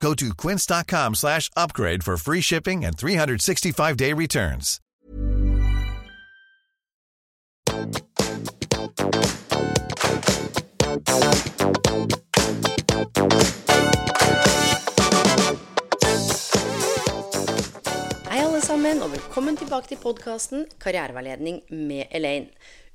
Go to quince.com slash upgrade for free shipping and 365-day returns. Hei alle sammen, og velkommen tilbake til podkasten med Elaine.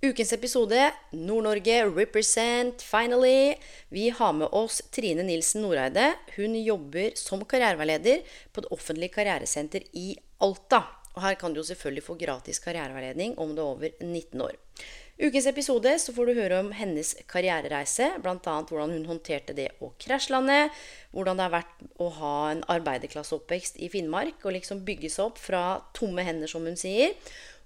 Ukens episode Nord-Norge represent finally. Vi har med oss Trine Nilsen Noreide. Hun jobber som karriereveileder på det offentlige karrieresenter i Alta. Og her kan du jo selvfølgelig få gratis karriereveiledning om du er over 19 år. Ukens episode så får du høre om hennes karrierereise, bl.a. hvordan hun håndterte det å krasjlande, hvordan det har vært å ha en arbeiderklasseoppvekst i Finnmark og liksom bygge seg opp fra tomme hender, som hun sier,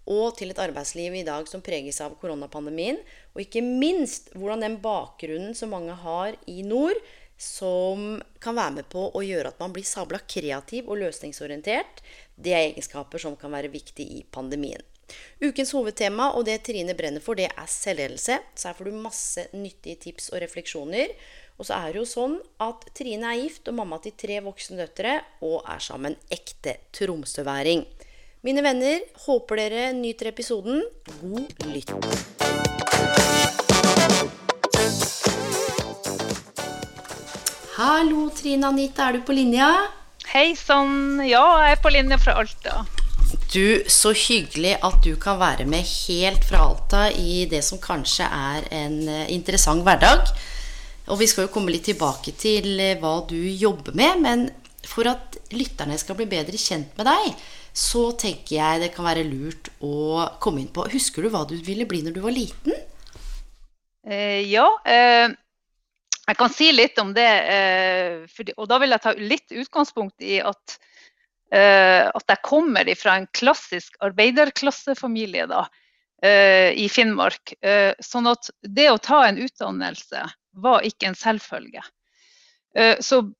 og til et arbeidsliv i dag som preges av koronapandemien. Og ikke minst hvordan den bakgrunnen som mange har i nord, som kan være med på å gjøre at man blir sabla kreativ og løsningsorientert. Det er egenskaper som kan være viktige i pandemien. Ukens hovedtema og det Trine brenner for, det er selvledelse. Så her får du masse nyttige tips og refleksjoner. Og så er det jo sånn at Trine er gift og mamma til tre voksne døtre og er sammen ekte tromsøværing. Mine venner, håper dere nyter episoden. God lytt. Hallo, Trine Anita, er du på linja? Hei sann, ja, jeg er på linja fra Alta. Du, så hyggelig at du kan være med helt fra Alta i det som kanskje er en eh, interessant hverdag. Og vi skal jo komme litt tilbake til eh, hva du jobber med, men for at lytterne skal bli bedre kjent med deg, så tenker jeg det kan være lurt å komme inn på Husker du hva du ville bli når du var liten? Eh, ja, eh, jeg kan si litt om det. Eh, for, og da vil jeg ta litt utgangspunkt i at, eh, at jeg kommer fra en klassisk arbeiderklassefamilie da, eh, i Finnmark. Eh, sånn at det å ta en utdannelse var ikke en selvfølge. Eh, Så,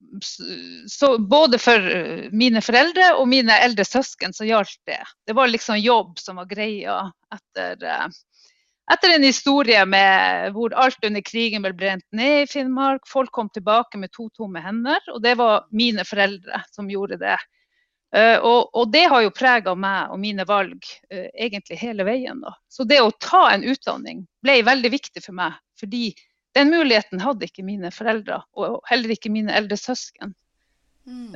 så både for eh, mine foreldre og mine eldre søsken så gjaldt det. Det var liksom jobb som var greia etter, eh, etter en historie med, hvor alt under krigen ble brent ned i Finnmark. Folk kom tilbake med to tomme hender, og det var mine foreldre som gjorde det. Og, og det har jo prega meg og mine valg egentlig hele veien. Da. Så det å ta en utdanning ble veldig viktig for meg, fordi den muligheten hadde ikke mine foreldre, og heller ikke mine eldre søsken. Mm.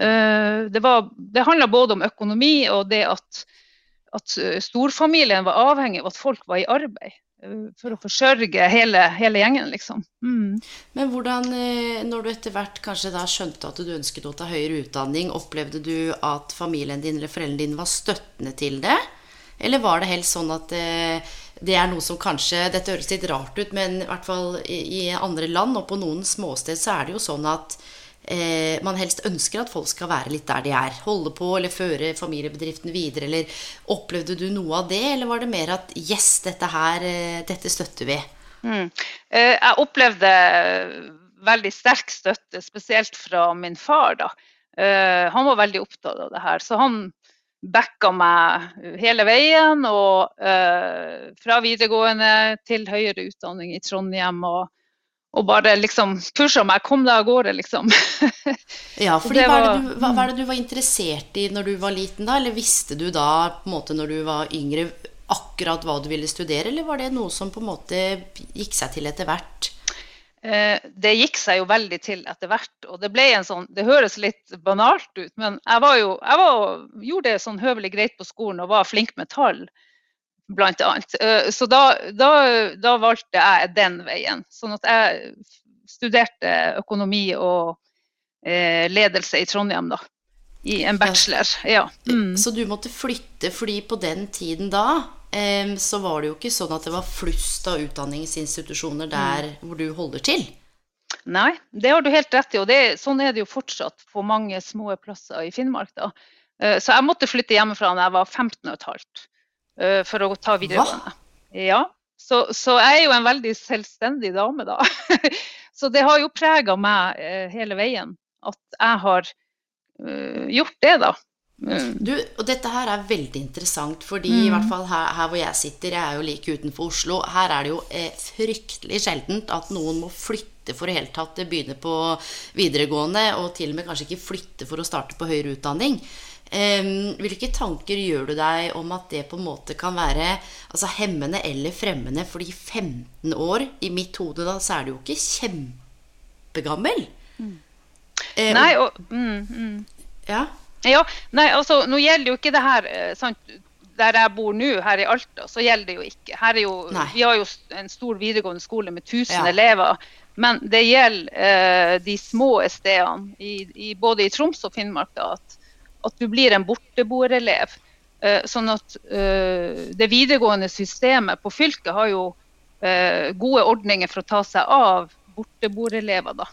Det, var- det handla både om økonomi og det at, at eh, storfamilien var avhengig av at folk var i arbeid. eh, For å forsørge hele, hele gjengen, liksom. Mm. Men hvordan, eh, når du etter hvert kanskje da skjønte at du ønsket å ta høyere utdanning, opplevde du at familien din eller foreldrene dine var støttende til det? Eller var det helst sånn at eh, det er noe som kanskje Dette høres litt rart ut, men i hvert fall i, i andre land og på noen småsted så er det jo sånn at eh, man helst ønsker at folk skal være litt der de er. Holde på eller føre familiebedriften videre. Eller opplevde du noe av det, eller var det mer at yes, dette her, eh, dette støtter vi? Mm. Eh, Jeg opplevde veldig sterk støtte, spesielt fra min far. Da. Eh, Han var veldig opptatt av det her, så han backa meg hele veien. Og eh, fra videregående til høyere utdanning i Trondheim. Og, og bare liksom pusha meg. Kom deg av gårde, liksom. Ja, fordi hva, er du, hva, hva er det du var interessert i når du var liten da? Eller visste du da på en måte når du var yngre akkurat hva du ville studere, eller var det noe som på en måte gikk seg til etter hvert? Eh, det gikk seg jo veldig til etter hvert. Og det ble en sånn Det høres litt banalt ut, men jeg var jo Jeg var, gjorde det sånn høvelig greit på skolen og var flink med tall, annet. Eh, så da, da, da valgte jeg den veien. Sånn at jeg studerte økonomi og eh, ledelse i Trondheim, da. I en bachelor. Ja. Mm. Så du måtte flytte fordi på den tiden da så var det jo ikke sånn at det var flust av utdanningsinstitusjoner der hvor du holder til. Nei, det har du helt rett i. Og det, sånn er det jo fortsatt på mange små plasser i Finnmark. da. Eh, Så jeg måtte flytte hjemmefra da jeg var 15 15,5. uh, for å ta videregående. Ja, så, så, jeg er jo en veldig selvstendig dame, da. så det har jo prega meg uh, hele veien at jeg har gjort det, da. Mm. Du, og dette her er veldig interessant, fordi mm. i hvert fall her, her, hvor jeg sitter, jeg er jo like utenfor Oslo, her er det jo eh, fryktelig sjeldent at noen må flytte for å helt tatt begynne på videregående, og til og med kanskje ikke flytte for å starte på høyere utdanning. Um, hvilke tanker gjør du deg om at det på en måte kan være altså hemmende eller fremmende? Fordi 15 år, i mitt hode da, så er du jo ikke kjempegammel. Mm. Um, Nei, og mm, mm. Ja? Ja, nei, altså, nå gjelder jo ikke det her eh, sant, Der jeg bor nå, her i Alta, så gjelder det jo ikke. Jo, vi har jo en stor videregående skole med 1000 ja. elever. Men det gjelder eh, de små stedene, i, i, både i Troms og Finnmark, da, at, at, du blir en borteboerelev. Eh, sånn at eh, det videregående systemet på fylket har jo eh, gode ordninger for å ta seg av borteboerelever. da.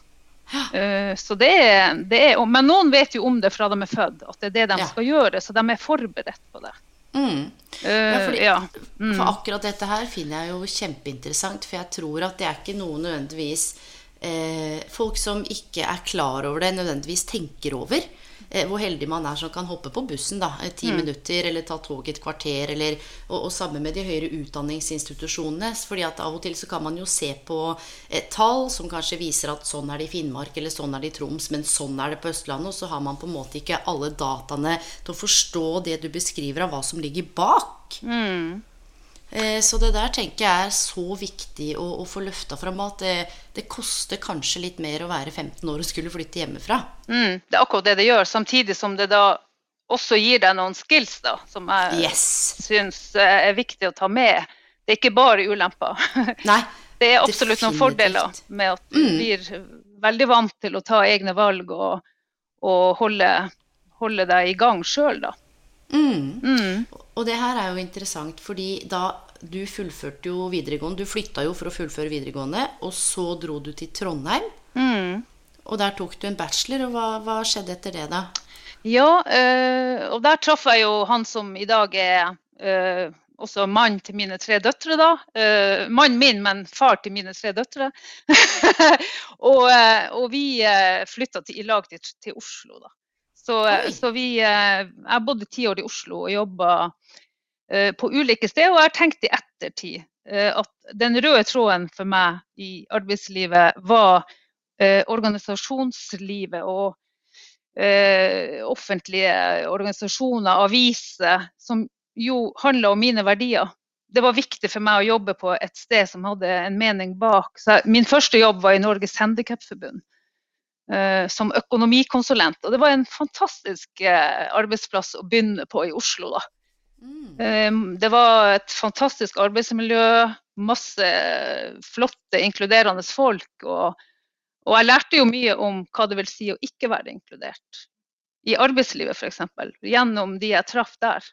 Uh, så det er, det er, men noen vet jo om det fra de er født, at det er det de ja. skal gjøre. Så de er forberedt på det. Mm. Uh, ja, fordi, ja. Mm. For akkurat dette her finner jeg jo kjempeinteressant. For jeg tror at det er ikke noe nødvendigvis eh, Folk som ikke er klar over det, nødvendigvis tenker over. Eh, hvor heldig man er som kan hoppe på bussen da, eh, ti mm. minutter, eller ta toget et kvarter. Eller, og, og sammen med de høyere utdanningsinstitusjonene. fordi at av og til så kan man jo se på eh, tall som kanskje viser at sånn er det i Finnmark, eller sånn er det i Troms, men sånn er det på Østlandet. Og så har man på en måte ikke alle dataene til å forstå det du beskriver av hva som ligger bak. Mm. Eh, så det der tenker jeg er så viktig å, å få løfta fram. At det, det, koster kanskje litt mer å være 15 år og skulle flytte hjemmefra. Mm, det er akkurat det det gjør, samtidig som det da også gir deg noen skills da, som jeg yes. syns er viktig å ta med. Det er ikke bare ulemper. Nei, det er absolutt definitivt. noen fordeler med at du mm. blir veldig vant til å ta egne valg og, og holde, holde, deg i gang sjøl, da. Mm. Og det her er jo interessant, fordi da du fullførte jo videregående Du flytta jo for å fullføre videregående, og så dro du til Trondheim. Mm. Og der tok du en bachelor, og hva, hva skjedde etter det, da? Ja, øh, og der traff jeg jo han som i dag er øh, også mann til mine tre døtre, da. Uh, Mannen min, men far til mine tre døtre. og, uh, og, vi uh, flytta i lag til, til Oslo, da. Så, eh, så vi eh, Jeg bodde ti år i Oslo og jobba eh, på ulike steder. Og jeg har tenkt i ettertid at den røde tråden for meg i arbeidslivet var organisasjonslivet og offentlige organisasjoner, aviser, som jo handla om mine verdier. Det var viktig for meg å jobbe på et sted som hadde en mening bak. Så min første jobb var i Norges Handikapforbund. Eh, som økonomikonsulent. Og det var en fantastisk eh, arbeidsplass å begynne på i Oslo. da. Mm. Eh, det var et fantastisk arbeidsmiljø, masse flotte, inkluderende folk. Og, og jeg lærte jo mye om hva det vil si å ikke være inkludert. I arbeidslivet f.eks. Gjennom de jeg traff der.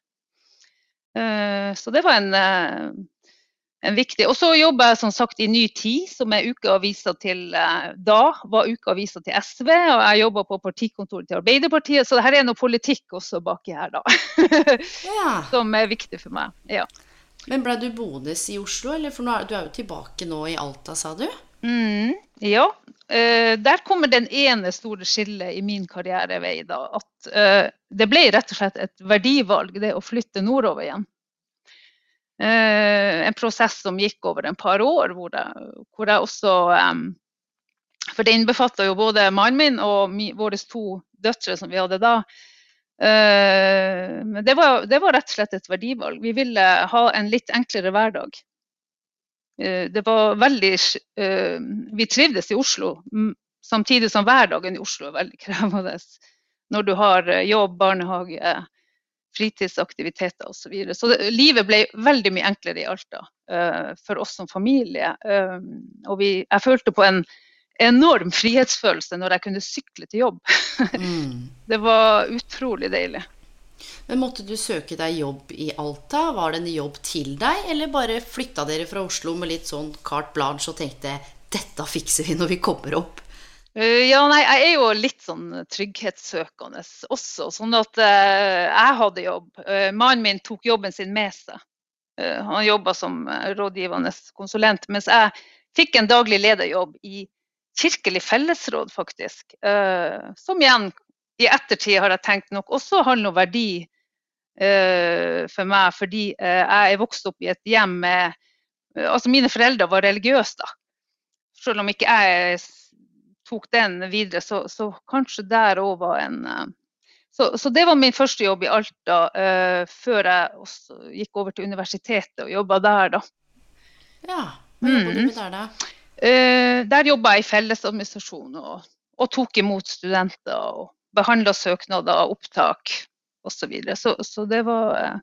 Så det var en en viktig. Og så jobber jeg som sagt i Ny Tid, som er ukeavisa til eh, da var ukeavisa til SV. Og jeg jobber på partikontoret til Arbeiderpartiet, så det er noe politikk også baki her, da. ja. Som er viktig for meg. Ja. Men ble du boende i Oslo, eller for er, du er jo tilbake nå i Alta, sa du? Mm, ja. Uh, der kommer den ene store skillet i min karrierevei. da, At uh, det ble rett og slett et verdivalg, det å flytte nordover igjen. Eh, en prosess som gikk over en par år, hvor, jeg, hvor jeg også For det innbefatta jo både mannen min og våre to døtre som vi hadde da. Uh, men det var, det var, rett og slett et verdivalg. Vi ville ha en litt enklere hverdag. Uh, det var veldig Vi trivdes i Oslo, samtidig som hverdagen i Oslo er veldig krevende. Når du har jobb, barnehage, fritidsaktiviteter osv. Så, videre. så det, livet ble veldig mye enklere i Alta uh, for oss som familie. Uh, og vi, jeg følte på en enorm frihetsfølelse når jeg kunne sykle til jobb. mm. Det var utrolig deilig. Men Måtte du søke deg jobb i Alta? Var det en jobb til deg, eller bare flytta dere fra Oslo med litt sånn carte blanche og tenkte dette fikser vi når vi kommer opp? Uh, ja, nei, jeg er jo litt sånn trygghetssøkende også. Sånn at uh, jeg hadde jobb. Uh, mannen min tok jobben sin med seg. han jobba som rådgivende konsulent, mens jeg fikk en daglig lederjobb i Kirkelig fellesråd, faktisk. Som igjen i ettertid har jeg tenkt nok også har noe verdi for meg, fordi jeg er vokst opp i et hjem med Altså mine foreldre var religiøse, da. Selv om ikke jeg tok den videre, så, så kanskje der òg var en uh, så, så, det var min første jobb i Alta, uh, før jeg gikk over til universitetet og jobba der, da. Ja, hva jobba du med mm. der, da? Uh, der jobba jeg i fellesadministrasjon og, og tok imot studenter og behandla søknader, opptak osv. Så, videre. så Så det var,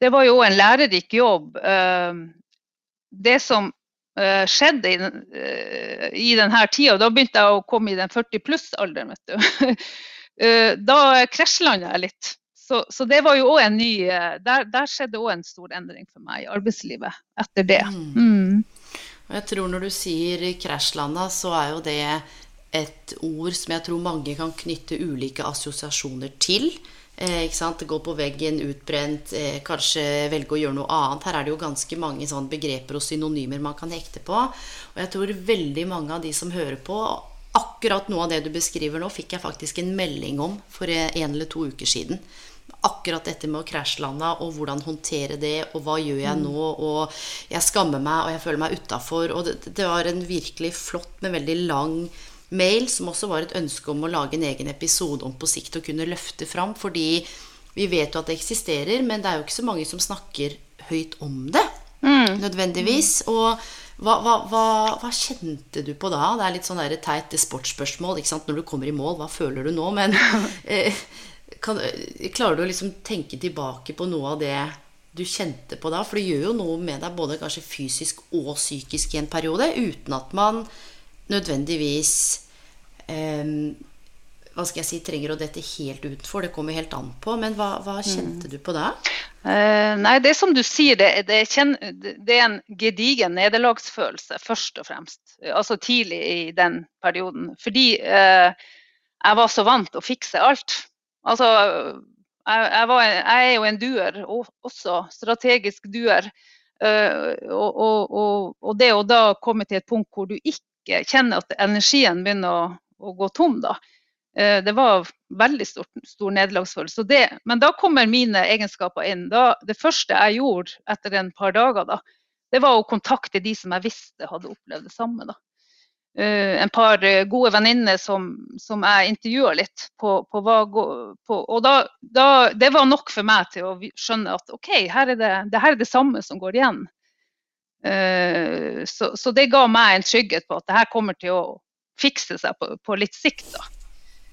det var jo en lærerik jobb. Det som uh, skjedde i, uh, i denne tida. Da begynte jeg å komme i den 40 pluss-alderen. vet du. uh, da krasjlanda jeg litt. Så, så, det var jo òg en ny Der, der skjedde òg en stor endring for meg i arbeidslivet etter det. Mm. Mm. Jeg tror når du sier krasjlanda, så er jo det et ord som jeg tror mange kan knytte ulike assosiasjoner til. Eh, ikke sant? Gå på veggen, utbrent, eh, kanskje velge å gjøre noe annet. Her er det jo ganske mange sånn begreper og synonymer man kan hekte på. Og jeg tror veldig mange av de som hører på Akkurat noe av det du beskriver nå, fikk jeg faktisk en melding om for en eller to uker siden. Akkurat dette med å krasjlande og hvordan håndtere det, og hva gjør jeg mm. nå, og jeg skammer meg, og jeg føler meg utafor. Og det, det var en virkelig flott, men veldig lang mail, som også var et ønske om å lage en egen episode om på sikt å kunne løfte fram. Fordi vi vet jo at det eksisterer, men det er jo ikke så mange som snakker høyt om det. Mm. Nødvendigvis. Og hva, hva, hva, hva, kjente du på da? Det er litt sånn der teit sportsspørsmål. Når du kommer i mål, hva føler du nå? Men eh, kan, klarer du å liksom tenke tilbake på noe av det du kjente på da? For det gjør jo noe med deg både kanskje fysisk og psykisk i en periode, uten at man nødvendigvis um, hva skal jeg si, trenger å dette helt utenfor. Det kommer helt an på. Men hva, hva kjente mm. du på da? Uh, nei, det som du sier, det, det, kjen, det er en gedigen nederlagsfølelse, først og fremst. Altså tidlig i den perioden. Fordi uh, jeg var så vant å fikse alt. Altså, jeg, jeg, var, jeg er jo en duer også. Strategisk duer. Uh, og, og, og, og, det å da komme til et punkt hvor du ikke ikke kjenner at energien begynner å, å gå tom, da. Eh, det var veldig stor, stor nederlagsfølelse. Men da kommer mine egenskaper inn. Da, det første jeg gjorde etter en par dager, da, det var å kontakte de som jeg visste hadde opplevd det samme. Da. Uh, en par gode venninner som, som, jeg intervjua litt på, på hva på, Og da, da, det var nok for meg til å skjønne at OK, her er det, det her er det samme som går igjen. Eh, så, så, det ga meg en trygghet på at det her kommer til å fikse seg på, på litt sikt.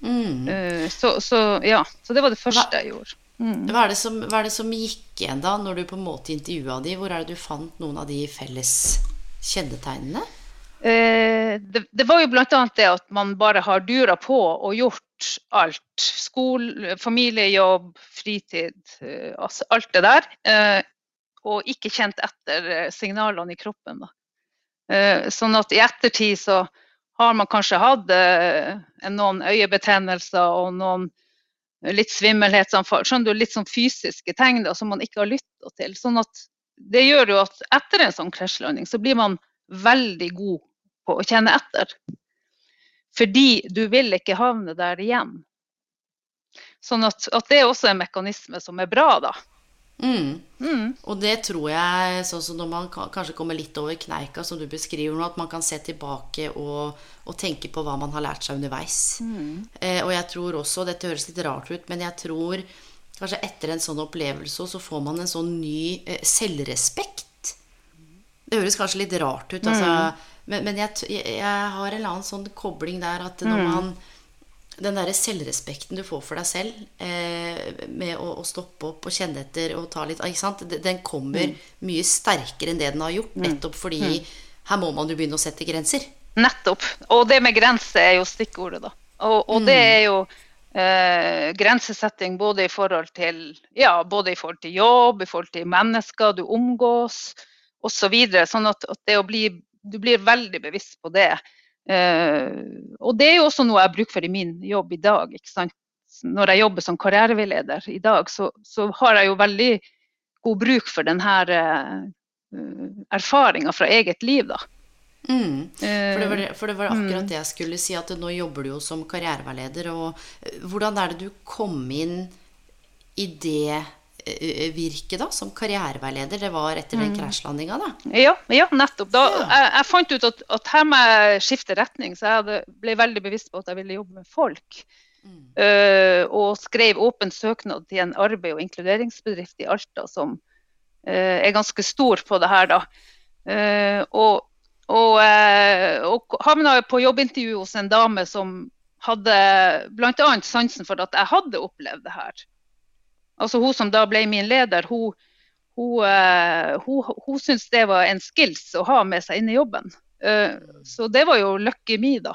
Mm. Eh, så, så, ja, så det var det første hva, jeg gjorde. Mm. Hva, er som, hva, er det som, gikk igjen da, når du på en måte intervjua de? Hvor er det du fant noen av de felles kjennetegnene? Eh, det, det, var jo bl.a. det at man bare har dura på og gjort alt. Skole, familiejobb, fritid, eh, altså alt det der. Eh, og ikke kjent etter eh, signalene i kroppen. Da. Eh, sånn at i ettertid så har man kanskje hatt eh, noen øyebetennelser og noen litt svimmelhetsanfall. Skjønner du, Litt sånn fysiske tegn da, som man ikke har lytta til. Sånn at det gjør jo at etter en sånn krasjlanding så blir man veldig god på å kjenne etter. Fordi du vil ikke havne der igjen. Sånn at, at det er også en mekanisme som er bra, da. Mm. Mm. Og det tror jeg, sånn som når man kanskje kommer litt over kneika, som du beskriver nå, at man kan se tilbake og, og tenke på hva man har lært seg underveis. Mm. Eh, og jeg tror også, dette høres litt rart ut, men jeg tror kanskje etter en sånn opplevelse så får man en sånn ny eh, selvrespekt. Det høres kanskje litt rart ut, altså, mm. men, men jeg, jeg, har en eller annen sånn kobling der at når mm. man den derre selvrespekten du får for deg selv eh, med å, å, stoppe opp og kjenne etter og ta litt ikke sant? Den kommer mm. mye sterkere enn det den har gjort, mm. nettopp fordi mm. her må man jo begynne å sette grenser. Nettopp. Og det med grenser er jo stikkordet, da. Og, og det mm. er jo eh, grensesetting både i forhold til ja, både i forhold til jobb, i forhold til mennesker du omgås osv. Så videre, sånn at, at det å bli, du blir veldig bevisst på det. Uh, og det er jo også noe jeg bruker for i min jobb i dag. Når jeg jobber som karriereveileder i dag, så, så, har jeg jo veldig god bruk for denne erfaringa fra eget liv, da. Mm. For, det var, for, det var akkurat det jeg skulle si, at nå jobber du jo som karriereveileder. Og hvordan er det du kom inn i det virket da, som karriereveileder? Det var etter den krasjlandinga, da? Ja, ja, nettopp. Da, jeg, jeg, fant ut at, at, her må jeg skifte retning, så jeg hadde, ble veldig bevisst på at jeg ville jobbe med folk. Mm. Uh, og skrev åpen søknad til en arbeid- og inkluderingsbedrift i Alta som uh, er ganske stor på det her, da. Uh, og og, og havna på jobbintervju hos en dame som hadde bl.a. sansen for at jeg hadde opplevd det her. Altså Hun som da ble min leder, hun, hun, uh, hun, hun syntes det var en skills å ha med seg inn i jobben. Uh, så det var jo lucky me, da.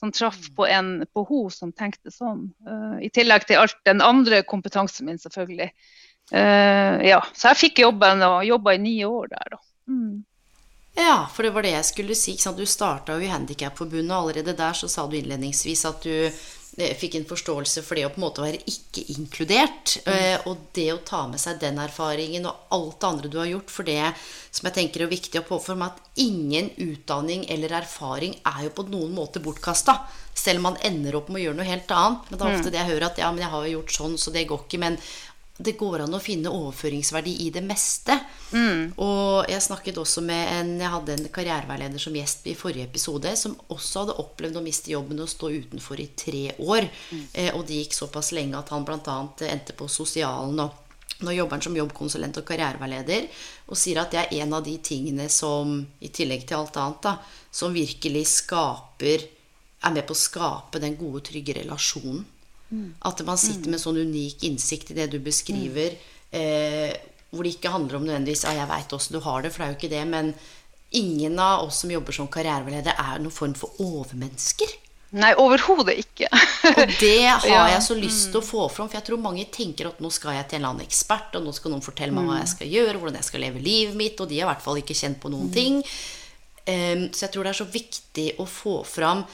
Som traff på, en, på hun som tenkte sånn. Uh, I tillegg til alt den andre kompetansen min, selvfølgelig. ja, Så jeg fikk jobben og jobba i ni år der, da. Mm. Ja, for det var det jeg skulle si. Du starta jo i Handikapforbundet, og allerede der så sa du innledningsvis at du eh, fikk en forståelse for det å på en måte være ikke-inkludert. Mm. Eh, og det å ta med seg den erfaringen og alt det andre du har gjort for det som jeg tenker er viktig å påføre meg, at ingen utdanning eller erfaring er jo på noen måte bortkasta. Selv om man ender opp med å gjøre noe helt annet. Men det er ofte mm. det jeg hører at ja, men jeg har jo gjort sånn, så det går ikke. Men det går an å finne overføringsverdi i det meste. Mm. Og jeg snakket også med en Jeg hadde en karriereveileder som gjest i forrige episode, som også hadde opplevd å miste jobben og stå utenfor i tre år. Mm. Eh, og det gikk såpass lenge at han bl.a. endte på sosialen. og nå jobber han som jobbkonsulent og karriereveileder og sier at det er en av de tingene som, i tillegg til alt annet, da, som virkelig skaper Er med på å skape den gode, trygge relasjonen at man sitter med sånn unik innsikt i det du beskriver, eh, hvor det ikke handler om nødvendigvis Ja, jeg veit åssen du har det, for det er jo ikke det. Men ingen av oss som jobber som karriereveileder, er noen form for overmennesker. Nei, overhodet ikke. og det har jeg så lyst til å få fram. For jeg tror mange tenker at nå skal jeg til en eller annen ekspert, og nå skal noen fortelle meg hva jeg skal gjøre, hvordan jeg skal leve livet mitt, og de er i hvert fall ikke kjent på noen ting. Um, så jeg tror det er så viktig å få fram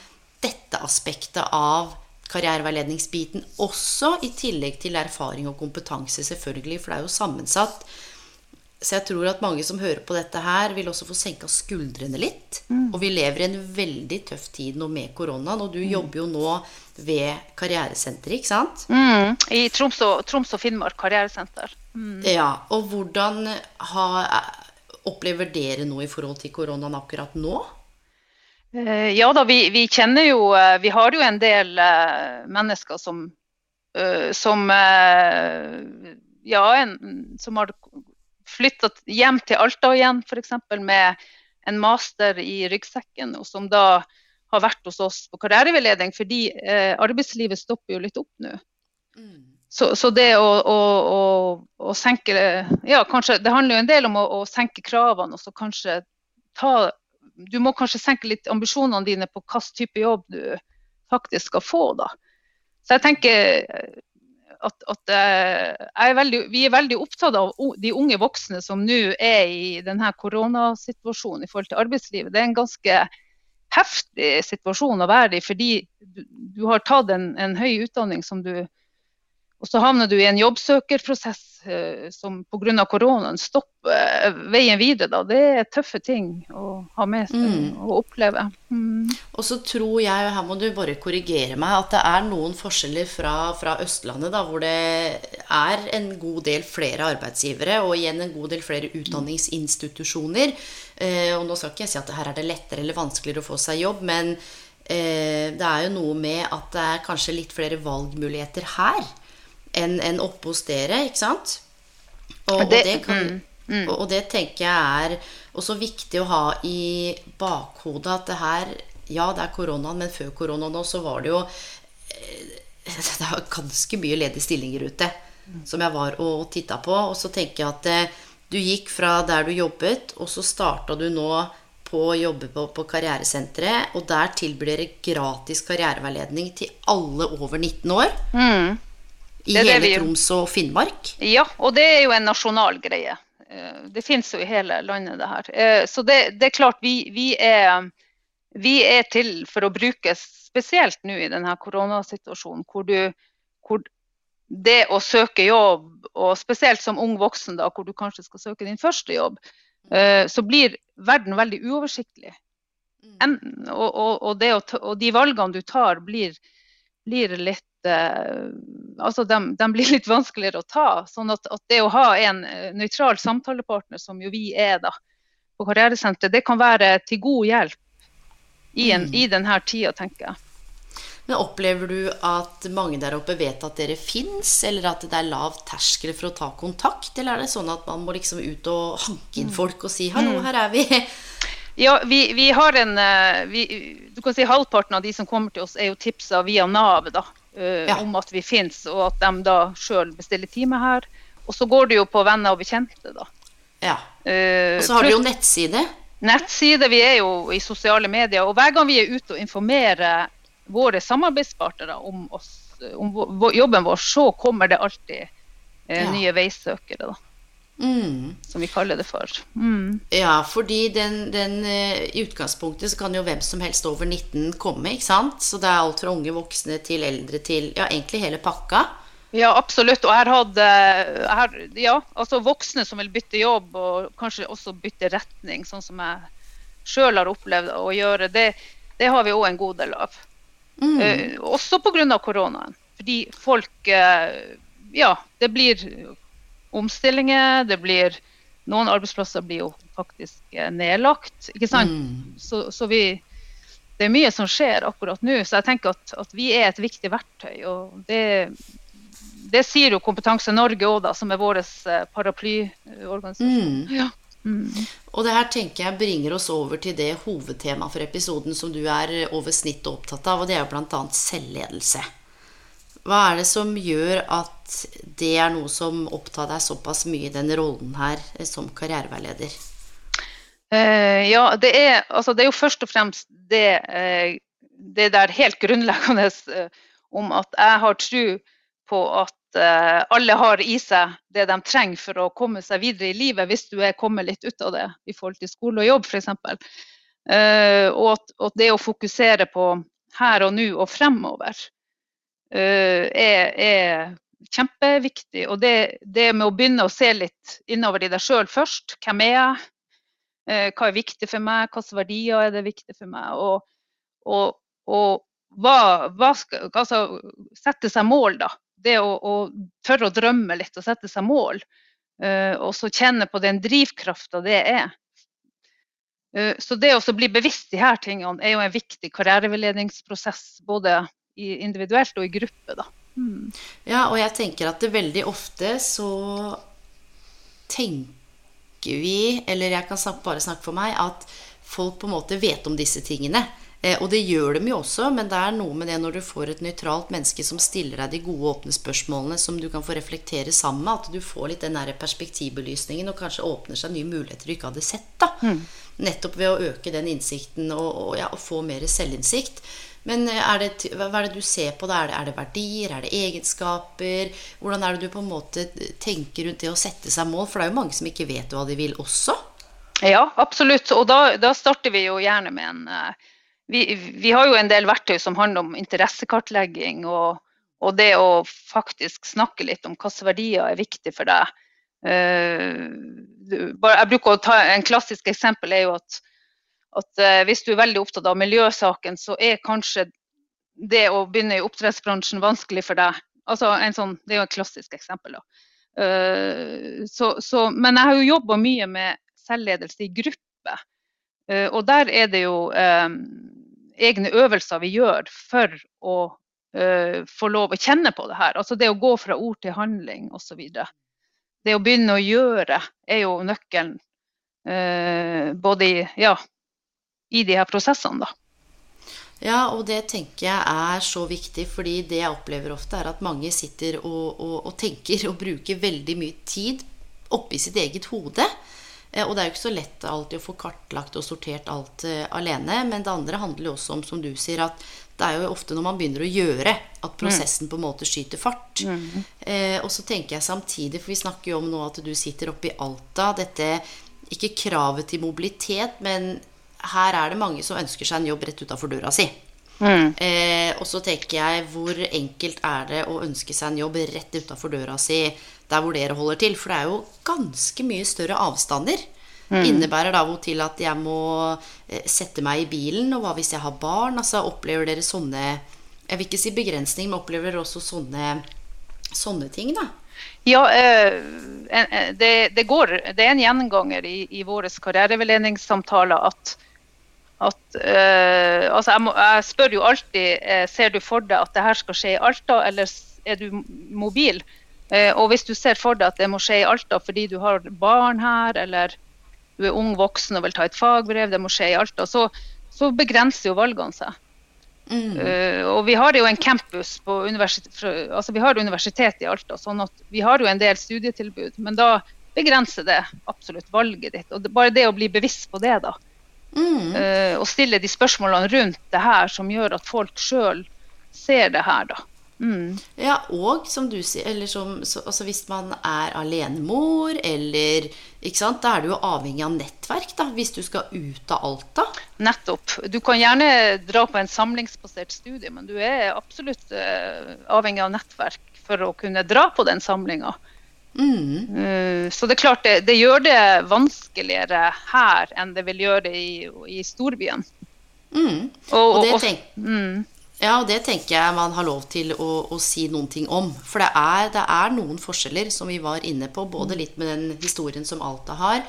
dette aspektet av karriereveiledningsbiten også, i tillegg til erfaring og kompetanse, selvfølgelig, for det er jo sammensatt. Så jeg tror at mange som hører på dette her, vil også få senka skuldrene litt. Mm. Og vi lever i en veldig tøff tid nå med koronaen, og du mm. jobber jo nå ved Karrieresenteret, ikke sant? Mm. I Troms og, Troms og, Finnmark karrieresenter. Mm. Ja, og hvordan ha, opplever dere noe i forhold til koronaen akkurat nå? Eh, ja da, vi, vi, kjenner jo eh, Vi har jo en del uh, mennesker som, som Ja, en, som har flytta hjem til Alta igjen, f.eks. med en master i ryggsekken, og som da har vært hos oss på karriereveiledning, fordi arbeidslivet stopper jo litt opp nå. Mm. Så, så, det å, å, å, å, senke Ja, kanskje Det handler jo en del om å, senke kravene og så kanskje ta du må kanskje senke litt ambisjonene dine på hvilken type jobb du faktisk skal få. da. Så jeg tenker eh, at, at jeg er veldig, vi er veldig opptatt av de unge voksne som nå er i denne koronasituasjonen i forhold til arbeidslivet. Det er en ganske heftig situasjon å være i, fordi du, du har tatt en, en høy utdanning som du og så havner du i en jobbsøkerprosess eh, som pga. koronaen stopper eh, veien videre. Da. Det er tøffe ting å ha med seg mm. og oppleve. Mm. Og så tror jeg, her må du bare korrigere meg, at det er noen forskjeller fra, fra Østlandet, da, hvor det er en god del flere arbeidsgivere og igjen en god del flere utdanningsinstitusjoner. Eh, og nå skal ikke jeg si at her er det lettere eller vanskeligere å få seg jobb, men eh, det er jo noe med at det er kanskje litt flere valgmuligheter her enn en oppe hos dere, ikke sant? Og, det, og, det kan, mm, mm. og, det, tenker jeg er også viktig å ha i bakhodet at det her Ja, det er koronaen, men før koronaen nå så var det jo eh, Det var ganske mye ledige stillinger ute som jeg var og titta på. Og så tenker jeg at eh, du gikk fra der du jobbet, og så starta du nå på å jobbe på, på Karrieresenteret. Og der tilbyr dere gratis karriereveiledning til alle over 19 år. Mm. I hele. Troms og Finnmark? Ja, og det er jo en nasjonal greie. Eh, det finnes jo i hele landet, det her. Eh, så det, det er klart, vi, vi, er, vi, er, til for å brukes spesielt nå i denne koronasituasjonen, hvor, du, hvor det å søke jobb, og spesielt som ung voksen, da, hvor du kanskje skal søke din første jobb, uh, så blir verden veldig uoversiktlig. Mm. Og, og, og, å, og, de valgene du tar, blir, blir litt uh, altså de, de, blir litt vanskeligere å ta. sånn at, at, det å ha en nøytral samtalepartner, som jo vi er da, på karrieresenteret, det kan være til god hjelp i, en, mm. i denne tida, tenker jeg. Men Opplever du at mange der oppe vet at dere fins, eller at det er lav terskel for å ta kontakt? Eller er det sånn at man må liksom ut og hanke inn mm. folk og si 'hallo, mm. her er vi'? Ja, vi, vi har en eh, vi, Du kan si halvparten av de som kommer til oss, er jo tipsa via Nav da, uh, ja. om at vi finnes, og at de da sjøl bestiller time her. Og så går det jo på venner og bekjente, da. Ja. Uh, og så har du jo nettside. Nettside. Vi er jo i sosiale medier. Og hver gang vi er ute og informerer våre samarbeidspartnere om, oss, om jobben vår, så kommer det alltid eh, ja. nye veisøkere. da. Mm. Som vi kaller det for. Mm. Ja, fordi den, den, eh, i utgangspunktet så kan jo hvem som helst over 19 komme, ikke sant? Så det er alt fra unge voksne til eldre til ja, egentlig hele pakka. Ja, absolutt. Og jeg har hatt ja, altså voksne som vil bytte jobb, og kanskje også bytte retning, sånn som jeg sjøl har opplevd å gjøre. Det, det har vi òg en god del av. Mm. Eh, også pga. koronaen. Fordi folk eh, Ja, det blir omstillinger. Det blir Noen arbeidsplasser blir jo faktisk eh, nedlagt. ikke sant? Mm. Så, så, vi Det er mye som skjer akkurat nå. Så jeg tenker at, at vi er et viktig verktøy. Og det, det sier jo Kompetanse Norge òg, som er vår eh, paraplyorganisasjon. Mm. Ja. Mm. Og det her tenker jeg bringer oss over til det hovedtemaet for episoden som du er over snittet opptatt av, og det er jo bl.a. selvledelse. Hva er det som gjør at det er noe som opptar deg såpass mye i den rollen her eh, som karriereveileder? Uh, ja, det er, altså, det er, jo først og fremst det, uh, det der helt grunnleggende uh, om at jeg har tro på at uh, alle har i seg det de trenger for å komme seg videre i livet, hvis du er kommet litt ut av det i forhold til skole og jobb f.eks. Uh, og at, at, det å fokusere på her og nå og fremover er, er, kjempeviktig. Og det, det, med å begynne å se litt innover i deg sjøl først. Hvem er jeg? Uh, hva er viktig for meg? Hvilke verdier er det viktig for meg? Og, og, og hva, hva skal, altså, sette seg mål, da det å, å, tørre å drømme litt og sette seg mål, uh, og så kjenne på den drivkrafta det er. Uh, så det å bli bevisst de her tingene er jo en viktig karriereveiledningsprosess, både individuelt og i gruppe. da. Mm. Ja, og jeg tenker at det veldig ofte så tenker vi, eller jeg kan bare snakke for meg, at folk på en måte vet om disse tingene. Eh, og det gjør de jo også, men det er noe med det når du får et nøytralt menneske som stiller deg de gode, åpne spørsmålene som du kan få reflektere sammen med, at du får litt den der perspektivbelysningen og kanskje åpner seg nye muligheter du ikke hadde sett. da. Mm. Nettopp ved å øke den innsikten og, og, ja, og få mer selvinnsikt. Men eh, er det, hva er det du ser på da? Er det, er det verdier? Er det egenskaper? Hvordan er det du på en måte tenker rundt det å sette seg mål? For det er jo mange som ikke vet hva de vil også. Ja, absolutt. Og da, da starter vi jo gjerne med en uh vi, vi, har jo en del verktøy som handler om interessekartlegging og, og det å faktisk snakke litt om hvilke verdier er viktig for deg. Uh, jeg bruker å ta En klassisk eksempel er jo at, at uh, hvis du er veldig opptatt av miljøsaken, så er kanskje det å begynne i oppdrettsbransjen vanskelig for deg. Altså sånn, det er jo et klassisk eksempel. Uh, så, så, men jeg har jo jobba mye med selvledelse i gruppe. og der er det jo egne øvelser vi gjør for å uh, få lov å kjenne på det her. Altså det å gå fra ord til handling osv. Det å begynne å gjøre er jo nøkkelen uh, både i, ja, i de her prosessene, da. Ja, og det tenker jeg er så viktig, fordi det jeg opplever ofte, er at mange sitter og, og, og tenker og bruker veldig mye tid oppi sitt eget hode. Eh, og det er jo ikke så lett alltid å få kartlagt og sortert alt uh, alene. Men det andre handler jo også om, som du sier, at det er jo ofte når man begynner å gjøre, at mm. prosessen på en måte skyter fart. Mm. Eh, og så tenker jeg samtidig, for vi snakker jo om nå at du sitter oppe i Alta, dette ikke kravet til mobilitet, men her er det mange som ønsker seg en jobb rett utafor døra si. Mm. Eh, og så tenker jeg, hvor enkelt er det å ønske seg en jobb rett utafor døra si, der hvor dere holder til? For det er jo ganske mye større avstander. Mm. Innebærer da hvor til at jeg må eh, sette meg i bilen? Og hva hvis jeg har barn? Altså Opplever dere sånne Jeg vil ikke si begrensning, men opplever dere også sånne, sånne ting, da? Ja, eh, det, det, går, det er en gjenganger i, i våre karriereveiledningssamtaler at, at uh, altså jeg, må, jeg, spør jo alltid uh, ser du for deg at det her skal skje i Alta, eller er du mobil? Uh, og hvis du ser for deg at det må skje i Alta fordi du har barn her, eller du er ung voksen og vil ta et fagbrev, det må skje i Alta, så, så begrenser jo valgene seg. Mm. Uh, og vi har jo en campus på universitet, altså vi har universitet i Alta, sånn at vi har jo en del studietilbud. Men da begrenser det absolutt valget ditt. Og det, bare det å bli bevisst på det, da. Mm. Uh, og stille de spørsmålene rundt det her som gjør at folk sjøl ser det her, da. Mm. Ja, og som du sier, eller som, så, altså hvis man er alenemor, eller ikke sant, Da er du jo avhengig av nettverk, da, hvis du skal ut av Alta. Nettopp. Du kan gjerne dra på en samlingsbasert studie, men du er absolutt uh, avhengig av nettverk for å kunne dra på den samlinga. Mm. Uh, så det er klart det, det, gjør det vanskeligere her enn det vil gjøre det i, i storbyen. Mm. Og, og, det tenk, mm. Ja, og det tenker jeg man har lov til å, å si noen ting om. For det er, det er, noen forskjeller, som vi var inne på, både litt med den historien som Alta har.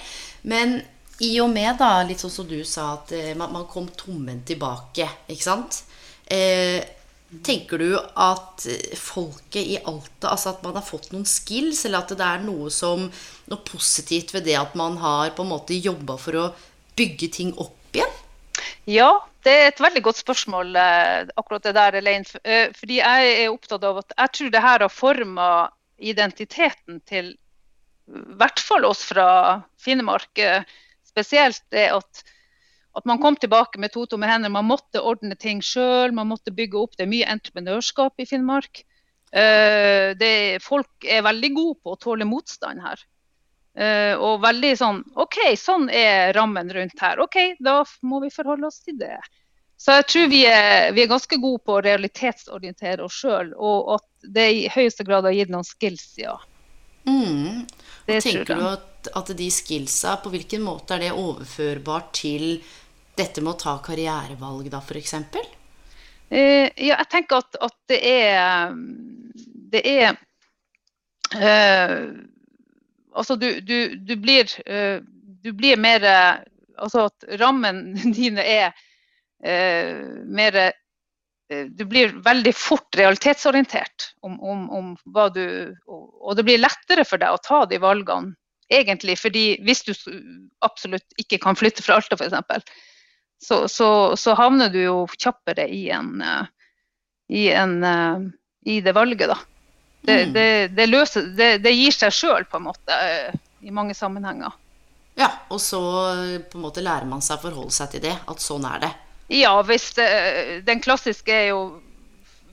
Men i og med, da, litt sånn som du sa, at eh, man, man, kom tommen tilbake, ikke sant. Eh, tenker du at folket i Alta Altså at man har fått noen skills, eller at det er noe som Noe positivt ved det at man har på en måte jobba for å bygge ting opp igjen? Ja, det er et veldig godt spørsmål, eh, akkurat det der, Elaine. Eh, fordi jeg er opptatt av at jeg tror det her har forma identiteten til i hvert fall oss fra Finnmark. Eh, spesielt det at, at man kom tilbake med to tomme hender. Man måtte ordne ting sjøl, man måtte bygge opp. Det er mye entreprenørskap i Finnmark. Det, folk er veldig gode på å tåle motstand her. Uh, og veldig sånn OK, sånn er rammen rundt her. OK, da må vi forholde oss til det. Så jeg tror vi er, vi er ganske gode på å realitetsorientere oss sjøl, og at det i høyeste grad har gitt noen skills, ja. Mm. Det tenker du at, at, de skillsa, på hvilken måte er det overførbart til dette med å ta karrierevalg, da, f.eks.? Uh, ja, jeg tenker at, at det er Det er uh, Altså du, du, du, blir, uh, du blir mer Altså at rammen dine er uh, mer uh, Du blir veldig fort realitetsorientert om, om, om, hva du Og det blir lettere for deg å ta de valgene, egentlig. fordi hvis du absolutt ikke kan flytte fra Alta, f.eks., så, så, så havner du jo kjappere i, en, i, en, i det valget, da. Det, mm. det, det, løser, det gir seg sjøl, på en måte, i mange sammenhenger. Ja, og så på en måte lærer man seg å forholde seg til det, at sånn er det. Ja, hvis den klassiske er jo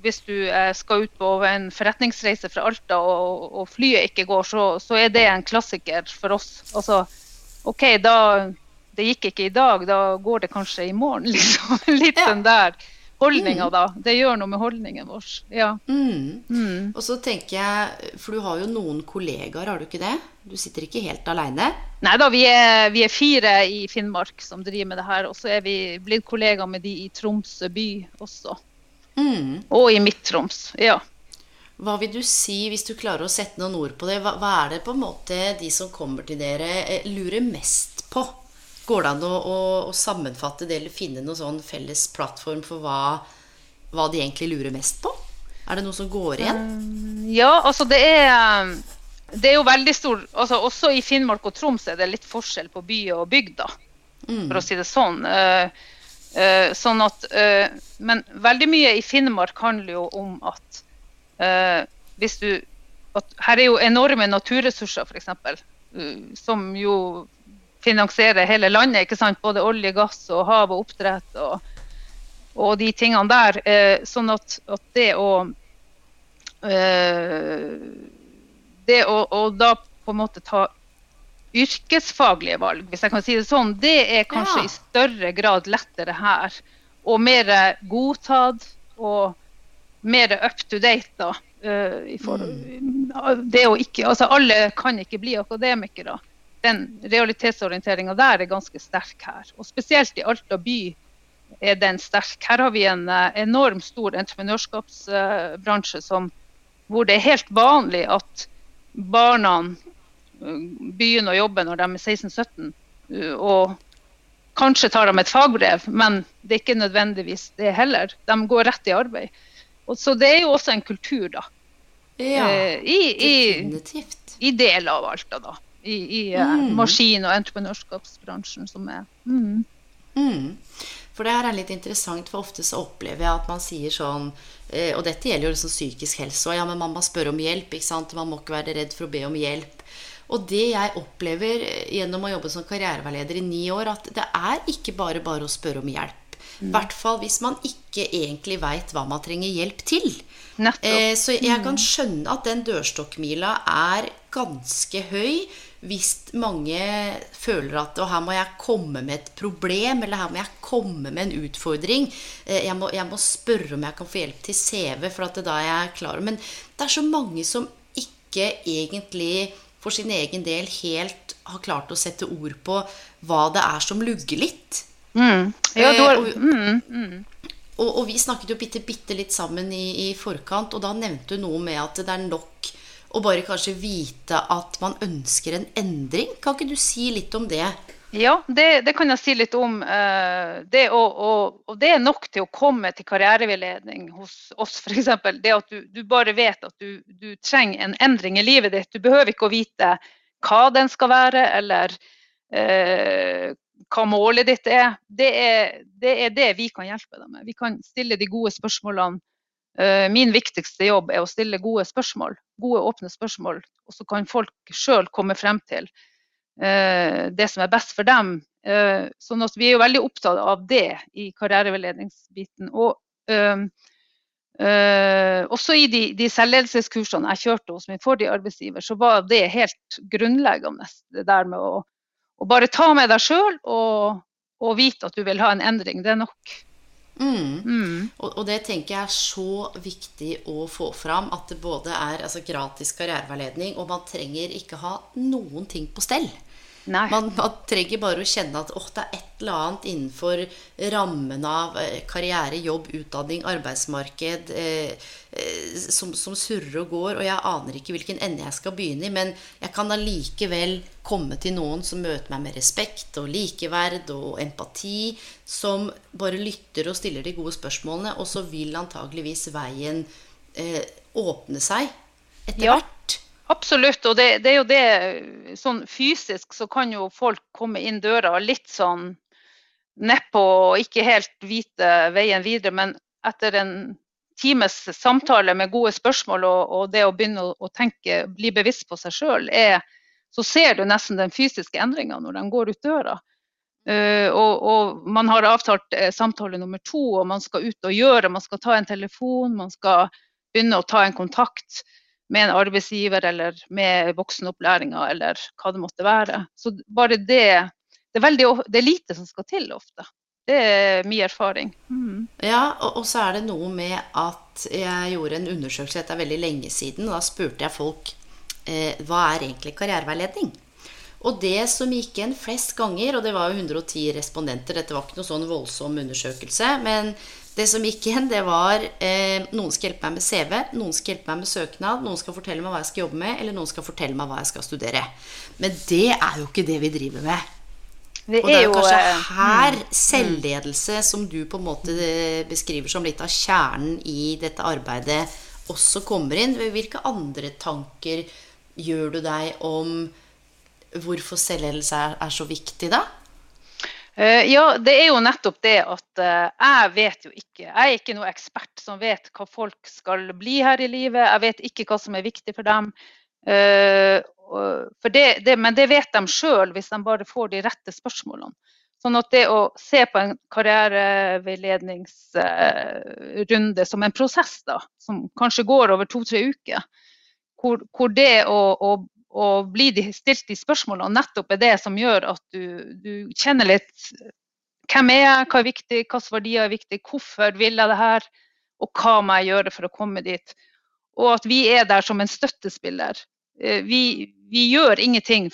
hvis du eh, skal ut på en forretningsreise fra Alta og, og flyet ikke går, så, så, er det en klassiker for oss. Altså, OK, da, det gikk ikke i dag, da går det kanskje i morgen, liksom. Litt ja. den der holdninga, mm. da. Det gjør noe med holdningen vår. Ja. Mm. Mm. Og så tenker jeg, for du har jo noen kollegaer, har du ikke det? Du sitter ikke helt aleine? Nei da, vi er, vi er, fire i Finnmark som driver med det her. Og så er vi blitt kollegaer med de i Tromsø by også. Mm. Og i Midt-Troms. Ja. Hva vil du si, hvis du klarer å sette noen ord på det, hva, hva er det på en måte de som kommer til dere, eh, lurer mest på? Går det an å, å, å, sammenfatte det, eller finne noen sånn felles plattform for hva, hva, de egentlig lurer mest på? Er det noe som går igjen? Um, ja, altså det er Det er jo veldig stor altså Også i Finnmark og Troms er det litt forskjell på by og bygd, da. Mm. For å si det sånn. Uh, uh, sånn at uh, Men veldig mye i Finnmark handler jo om at hvis du at Her er jo enorme naturressurser, f.eks. Uh, som jo finansiere hele landet. ikke sant? Både olje, gass og hav og oppdrett og, og de tingene der. Eh, sånn at, at, det å eh, Det å, å, da på en måte ta yrkesfaglige valg, hvis jeg kan si det sånn, det er kanskje ja. i større grad lettere her. og mer godtatt og mer up to date. da. Uh, for, mm. det å ikke, altså Alle kan ikke bli akademikere. Den realitetsorienteringa der er ganske sterk her. Og spesielt i Alta by er den sterk. Her har vi en enorm stor entreprenørskapsbransje som, hvor det er helt vanlig at barna begynner å jobbe når de er 16-17. Og kanskje tar de et fagbrev, men det er ikke nødvendigvis det heller. De går rett i arbeid. Og så det er jo også en kultur, da. Ja, eh, i, definitivt. I, deler av Alta, da. I, i eh, mm. maskin- og entreprenørskapsbransjen som er mm. Mm. For det her er litt interessant, for ofte så opplever jeg at man sier sånn eh, Og dette gjelder jo liksom psykisk helse. Og ja, men man må spørre om hjelp. ikke sant? Man må ikke være redd for å be om hjelp. Og det jeg opplever gjennom å jobbe som karriereveileder i ni år, at det er ikke bare bare å spørre om hjelp. I mm. hvert fall hvis man ikke egentlig veit hva man trenger hjelp til. Eh, så jeg kan mm. skjønne at den dørstokkmila er ganske høy hvis mange føler at og her må jeg komme med et problem, eller her må jeg komme med en utfordring. Eh, jeg må, jeg må spørre om jeg kan få hjelp til CV, for at det da er jeg klar Men det er så mange som ikke egentlig for sin egen del helt har klart å sette ord på hva det er som lugger litt. Mm. Ja, eh, har, mm, mm. Og, og, vi snakket jo bitte, bitte litt sammen i, i, forkant, og da nevnte du noe med at det er nok å bare kanskje vite at man ønsker en endring. Kan ikke du si litt om det? Ja, det, det kan jeg si litt om. Eh, det, og, og, og det er nok til å komme til karriereveiledning hos oss, f.eks. Det at du, du, bare vet at du, du, trenger en endring i livet ditt. Du behøver ikke å vite hva den skal være, eller eh, hva målet ditt er det, er. det er det vi kan hjelpe deg med. Vi kan stille de gode spørsmålene. Eh, min viktigste jobb er å stille gode spørsmål, gode åpne spørsmål. Og så kan folk sjøl komme frem til eh, det som er best for dem. Så sånn vi er jo veldig opptatt av det i karriereveiledningsbiten. Og også i de, de selvledelseskursene jeg kjørte hos min forrige arbeidsgiver, så var det helt grunnleggende. Det der med å å bare ta med deg sjøl og, og, vite at du vil ha en endring, det er nok. Mm. Mm. Og, og, det tenker jeg er så viktig å få fram. At det både er altså, gratis karriereveiledning, og man trenger ikke ha noen ting på stell. Man, man, trenger bare å kjenne at oh, det er et eller annet innenfor rammen av eh, karriere, jobb, utdanning, arbeidsmarked eh, eh, som, som, surrer og går, og jeg aner ikke hvilken ende jeg skal begynne i, men jeg kan allikevel komme til noen som møter meg med respekt og likeverd og empati, som bare lytter og stiller de gode spørsmålene, og så vil antageligvis veien eh, åpne seg etter ja. hvert. Absolutt. Og det, det, er jo det Sånn fysisk så kan jo folk komme inn døra litt sånn nedpå og ikke helt vite veien videre. Men etter en times samtale med gode spørsmål og, og det å begynne å, å, tenke, bli bevisst på seg sjøl, så ser du nesten den fysiske endringa når de går ut døra. Uh, og, og, man har avtalt uh, samtale nummer to, og man skal ut og gjøre. Man skal ta en telefon, man skal begynne å ta en kontakt med en arbeidsgiver eller med voksenopplæringa eller hva det måtte være. Så bare det det er, veldig, det er lite som skal til ofte. Det er min erfaring. Mm. Ja, og, og, så er det noe med at jeg gjorde en undersøkelse dette veldig lenge siden. og Da spurte jeg folk eh, hva er egentlig karriereveiledning. Og det som gikk igjen flest ganger, og det var jo 110 respondenter, dette var ikke noe sånn voldsom undersøkelse, men det som gikk igjen, det var eh, noen skal hjelpe meg med CV, noen skal hjelpe meg med søknad, noen skal fortelle meg hva jeg skal jobbe med, eller noen skal fortelle meg hva jeg skal studere. Men det er jo ikke det vi driver med. Det og det er jo kanskje eh, her mm, selvledelse, som du på en måte eh, beskriver som litt av kjernen i dette arbeidet, også kommer inn. Hvilke andre tanker gjør du deg om hvorfor selvledelse er, er så viktig da? Eh, ja, det er jo nettopp det at eh, jeg vet jo ikke. Jeg er ikke noen ekspert som vet hva folk skal bli her i livet. Jeg vet ikke hva som er viktig for dem. Eh, for det, det, men det vet de sjøl hvis de bare får de rette spørsmålene. Sånn at det å se på en karriereveiledningsrunde som en prosess, da, som kanskje går over to-tre uker, hvor, hvor det å, å og bli stilt de spørsmålene nettopp er det som gjør at du, du kjenner litt hvem er jeg, hva er viktig, hvilke verdier er viktig, hvorfor vil jeg det her, og hva må jeg gjøre for å komme dit. Og at vi er der som en støttespiller. Eh, vi, vi gjør ingenting.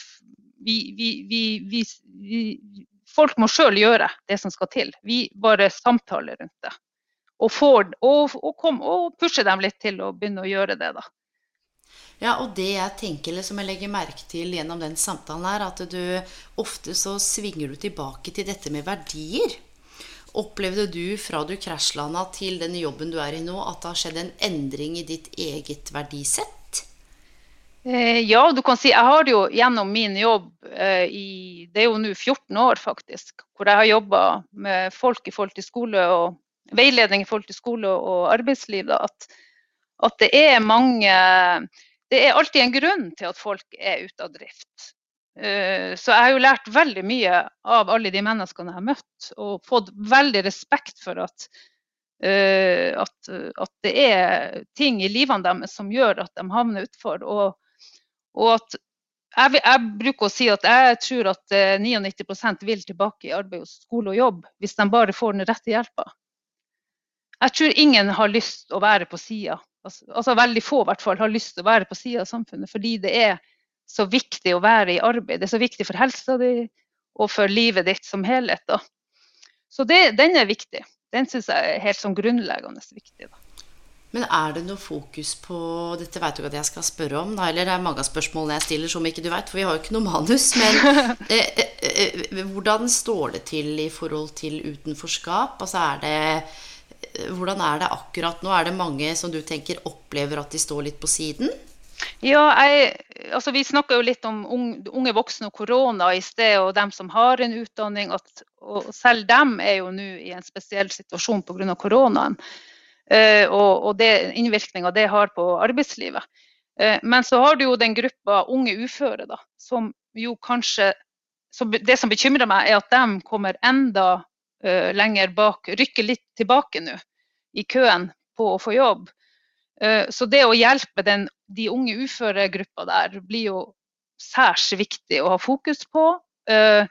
Vi, vi, folk må sjøl gjøre det som skal til. Vi bare samtaler rundt det. Og, får, og, og, kom, og pusher dem litt til å begynne å gjøre det, da. Ja, og det jeg tenker, eller som jeg legger merke til gjennom den samtalen, er at du ofte så svinger du tilbake til dette med verdier. Opplevde du fra du krasjlanda til den jobben du er i nå, at det har skjedd en endring i ditt eget verdisett? Eh, ja, du kan si jeg har jo gjennom min jobb eh, i Det er jo nå 14 år, faktisk. Hvor jeg har jobba med folk i forhold til skole og veiledning i forhold til skole og arbeidsliv. Da, at, at det er mange det er alltid en grunn til at folk er ute av drift. Eh, så jeg har jo lært veldig mye av alle de menneskene jeg har møtt, og fått veldig respekt for at, eh, at, at det er ting i livene deres som gjør at de havner utfor. Og, og at jeg, jeg, bruker å si at jeg tror at 99 eh, vil tilbake i arbeid skole og jobb hvis de bare får den rette hjelpa. Jeg tror ingen har lyst å være på sida altså, altså veldig få i hvert fall, har lyst til å være på sida av samfunnet. Fordi det er så viktig å være i arbeid. Det er så viktig for helsa di og for livet ditt som helhet. Da. Så det, den er viktig. Den syns jeg er helt sånn grunnleggende viktig. Da. Men er det noe fokus på Dette vet du ikke at jeg skal spørre om, da, eller det er mange av spørsmålene jeg stiller som ikke du vet, for vi har jo ikke noe manus. Men eh, eh, eh, hvordan står det til i forhold til utenforskap? Altså er det hvordan er det akkurat nå? Er det mange som du tenker opplever at de står litt på siden? Ja, jeg, altså Vi snakka jo litt om unge, voksne og korona i sted, og dem som har en utdanning. At, og selv dem er jo nå i en spesiell situasjon pga. koronaen. Uh, og, og det innvirkninga det har på arbeidslivet. Uh, men så har du jo den gruppa unge uføre, da, som jo kanskje så Det som bekymrer meg, er at de kommer enda lenger bak, rykker litt tilbake nå i køen på å få jobb. Uh, så det å hjelpe den, de unge uføregruppa der blir jo særs viktig å ha fokus på. Uh,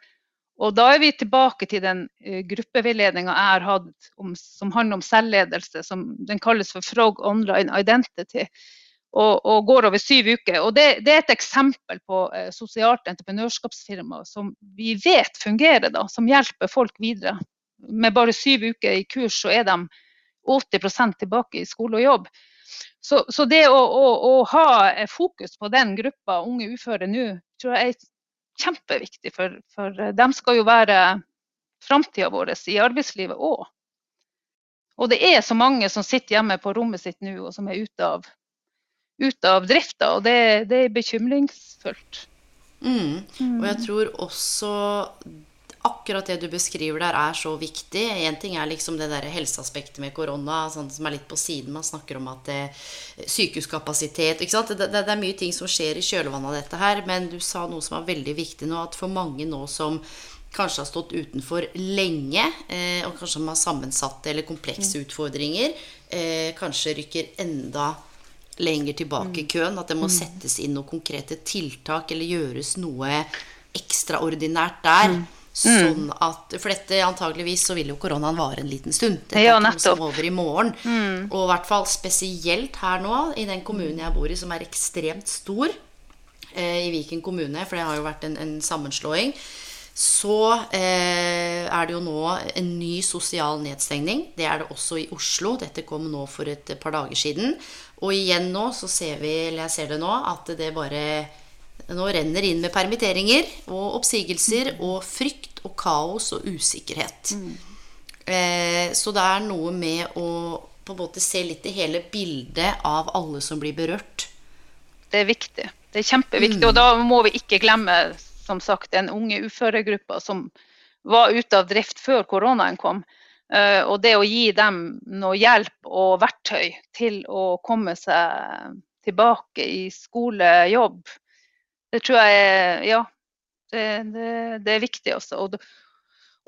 og da er vi tilbake til den gruppeveiledninga jeg har hatt om, som handler om selvledelse. Som, den kalles for Frog Online Identity. Og, og går over syv uker. Og det, det er et eksempel på sosialt entreprenørskapsfirma som vi vet fungerer, da, som hjelper folk videre med bare syv uker i kurs, så er de 80% tilbake i skole og jobb. Så, så det å, å, å, ha fokus på den gruppa unge uføre nå, tror jeg er kjempeviktig. For, for de skal jo være framtida vår i arbeidslivet òg. Og det er så mange som sitter hjemme på rommet sitt nå og som er ute av, ute av drifta, og det, det er bekymringsfullt. Mm. Og jeg tror også akkurat det du beskriver der, er så viktig. Én ting er liksom det der helseaspektet med korona, sånn som er litt på siden. Man snakker om at det, sykehuskapasitet ikke sant? Det, det, det, er mye ting som skjer i kjølvannet av dette her. Men du sa noe som var veldig viktig nå, at for mange nå som kanskje har stått utenfor lenge, eh, og kanskje har sammensatte eller komplekse mm. utfordringer, eh, kanskje rykker enda lenger tilbake i mm. køen. At det må mm. settes inn noen konkrete tiltak eller gjøres noe ekstraordinært der. Mm. Sånn at, for dette antageligvis så vil jo koronaen vare en liten stund. Dette ja, som over i morgen. Mm. Og i hvert fall spesielt her nå, i den kommunen jeg bor i, som er ekstremt stor, eh, i Viken kommune, for det har jo vært en, en sammenslåing, så eh, er det jo nå en ny sosial nedstengning. Det er det også i Oslo. Dette kom nå for et par dager siden. Og igjen nå så ser vi, eller jeg ser det nå, at det bare nå renner inn med permitteringer og oppsigelser mm. og frykt og kaos og usikkerhet. Mm. Eh, så det er noe med å på en måte se litt i hele bildet av alle som blir berørt. Det er viktig. Det er kjempeviktig. Mm. Og da må vi ikke glemme som sagt, den unge uføregruppa som var ute av drift før koronaen kom. Uh, og det å gi dem noe hjelp og verktøy til å komme seg tilbake i skole, jobb, det tror jeg er Ja, det, det, det er viktig også. Og,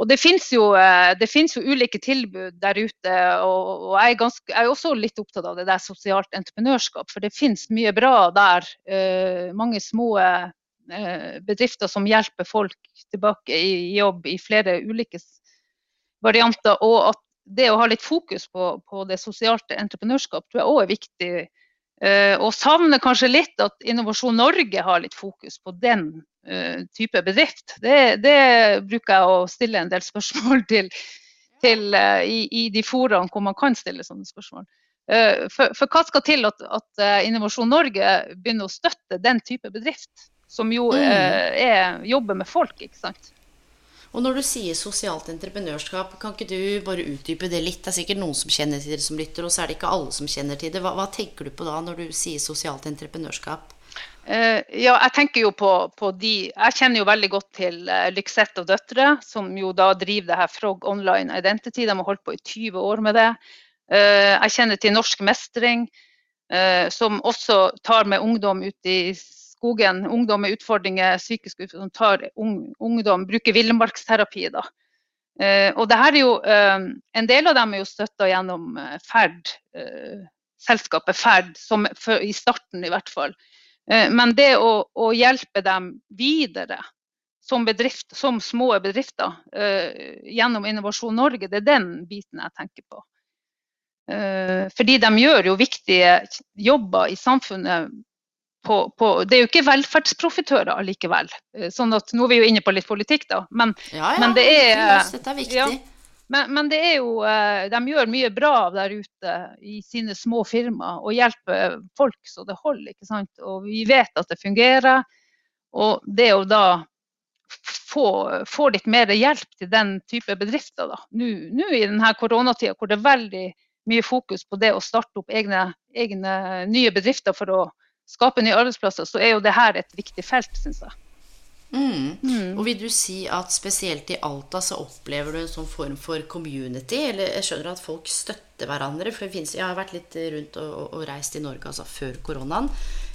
og det fins jo, eh, jo, ulike tilbud der ute. Og, og jeg, er ganske, jeg, er også litt opptatt av det der sosialt entreprenørskap. For det fins mye bra der. Uh, mange små uh, bedrifter som hjelper folk tilbake i jobb i flere ulike varianter. Og at det å ha litt fokus på, på det sosiale entreprenørskap tror jeg òg er viktig. Uh, og savner kanskje litt at Innovasjon Norge har litt fokus på den uh, type bedrift. Det, det, bruker jeg å stille en del spørsmål til, til uh, i, i, de foraene hvor man kan stille sånne spørsmål. For, for, hva skal til at, at, Innovasjon Norge begynner å støtte den type bedrift, som jo mm. er, jobber med folk, ikke sant? Og når du sier sosialt entreprenørskap, kan ikke du bare utdype det litt? Det er sikkert noen som kjenner til det som lytter, og så er det ikke alle som kjenner til det. Hva, hva tenker du på da når du sier sosialt entreprenørskap? Uh, ja, jeg tenker jo på, på, de Jeg kjenner jo veldig godt til uh, Lykseth og døtre, som jo da driver det her Frog Online Identity. De har holdt på i 20 år med det. Uh, jeg kjenner til Norsk Mestring, som også tar med ungdom ut i skogen, ungdom med utfordringer, psykisk utfordringer, tar ung, ungdom, bruker villmarksterapi. da. Uh, og det her er jo, uh, En del av dem er jo støtta gjennom uh, Ferd, selskapet Ferd, som, for, i starten i hvert fall. men det å, å, hjelpe dem videre som bedrift, som små bedrifter gjennom Innovasjon Norge, det er den biten jeg tenker på. fordi de gjør jo viktige jobber i samfunnet på, på, Det er jo ikke velferdsprofitører allikevel. Eh, sånn at, nå er vi jo inne på litt politikk, da. Men, ja, ja, men det er, dette er viktig. Ja, men, men, det er jo, eh, de gjør mye bra der ute i sine små firmaer og hjelper folk så det holder. ikke sant? Og vi vet at det fungerer. Og det å da få, få litt mer hjelp til den type bedrifter da. Nå i denne koronatida hvor det er veldig mye fokus på det å starte opp egne, egne nye bedrifter for å skape nye arbeidsplasser, så er jo det her et viktig felt, syns jeg. Mm. Mm. Og vil du si at spesielt i Alta så opplever du en sånn form for community? Eller jeg skjønner at folk støtter hverandre. For finnes, jeg har vært litt rundt og, og, reist i Norge altså før koronaen.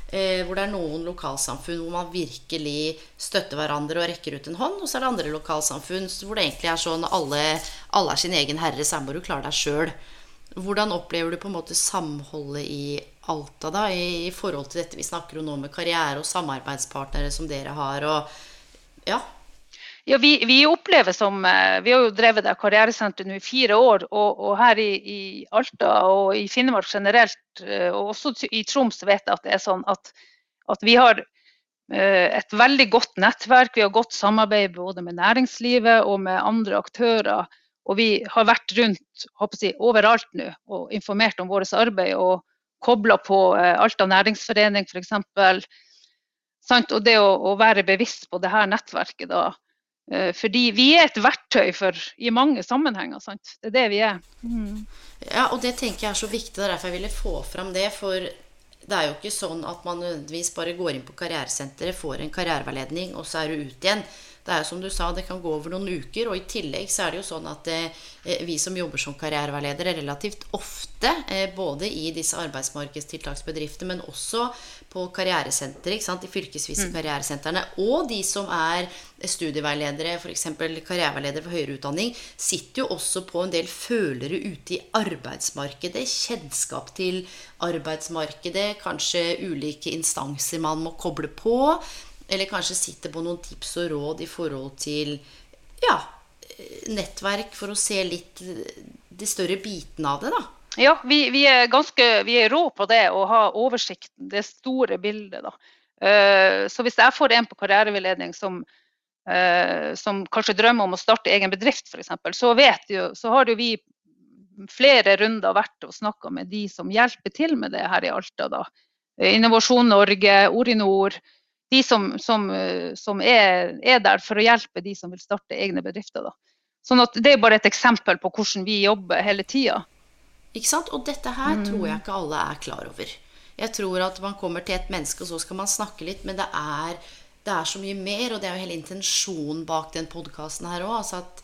Eh, hvor det er noen lokalsamfunn hvor man virkelig støtter hverandre og rekker ut en hånd. Og så er det andre lokalsamfunn hvor det egentlig er sånn alle, alle er sin egen herre, så her må du klare deg sjøl. Hvordan opplever du på en måte samholdet i Alta da, i, i, forhold til dette vi snakker om nå med karriere og samarbeidspartnere som dere har? og ja, ja, vi, vi, opplever som eh, Vi har jo drevet det karrieresenteret nå i fire år. Og, og her i, i, Alta og i Finnmark generelt, eh, og også i Troms, vet jeg at det er sånn at, at vi har eh, et veldig godt nettverk. Vi har godt samarbeid både med næringslivet og med andre aktører. Og vi har vært rundt jeg, overalt nå og informert om vårt arbeid. og kobla på eh, Alta næringsforening f.eks. Og det å, å, være bevisst på det her nettverket da. Eh, fordi vi er et verktøy for, i mange sammenhenger. Sant? Det er det vi er. Mm. Ja, og det tenker jeg er så viktig. Det er derfor jeg ville få fram det. For det er jo ikke sånn at man nødvendigvis bare går inn på karrieresenteret, får en karriereveiledning, og så er du ute igjen. Det er jo som du sa, det kan gå over noen uker. Og i tillegg så er det jo sånn at eh, vi som jobber som karriereveiledere relativt ofte, eh, både i disse arbeidsmarkedstiltaksbedriftene, men også på karrieresentre, de fylkesvise mm. karrieresentrene, og de som er studieveiledere, f.eks. karriereveiledere for høyere utdanning, sitter jo også på en del følere ute i arbeidsmarkedet. Kjennskap til arbeidsmarkedet, kanskje ulike instanser man må koble på. Eller kanskje sitter på noen tips og råd i forhold til ja, nettverk, for å se litt de større bitene av det, da. Ja, vi, vi, er ganske vi er rå på det å ha oversikten, det store bildet. da. Uh, så hvis jeg får en på karriereveiledning som, uh, som kanskje drømmer om å starte egen bedrift, f.eks., så, så har jo vi flere runder vært og snakka med de som hjelper til med det her i Alta. da. Innovasjon Norge, Orinor, de som, som, som er, er, der for å hjelpe de som vil starte egne bedrifter. Da. Sånn at Det er bare et eksempel på hvordan vi jobber hele tida. Ikke sant? Og dette her mm. tror jeg ikke alle er klar over. Jeg tror at man kommer til et menneske, og så skal man snakke litt, men det er, det er så mye mer. Og det er jo hele intensjonen bak den podkasten her òg. Altså at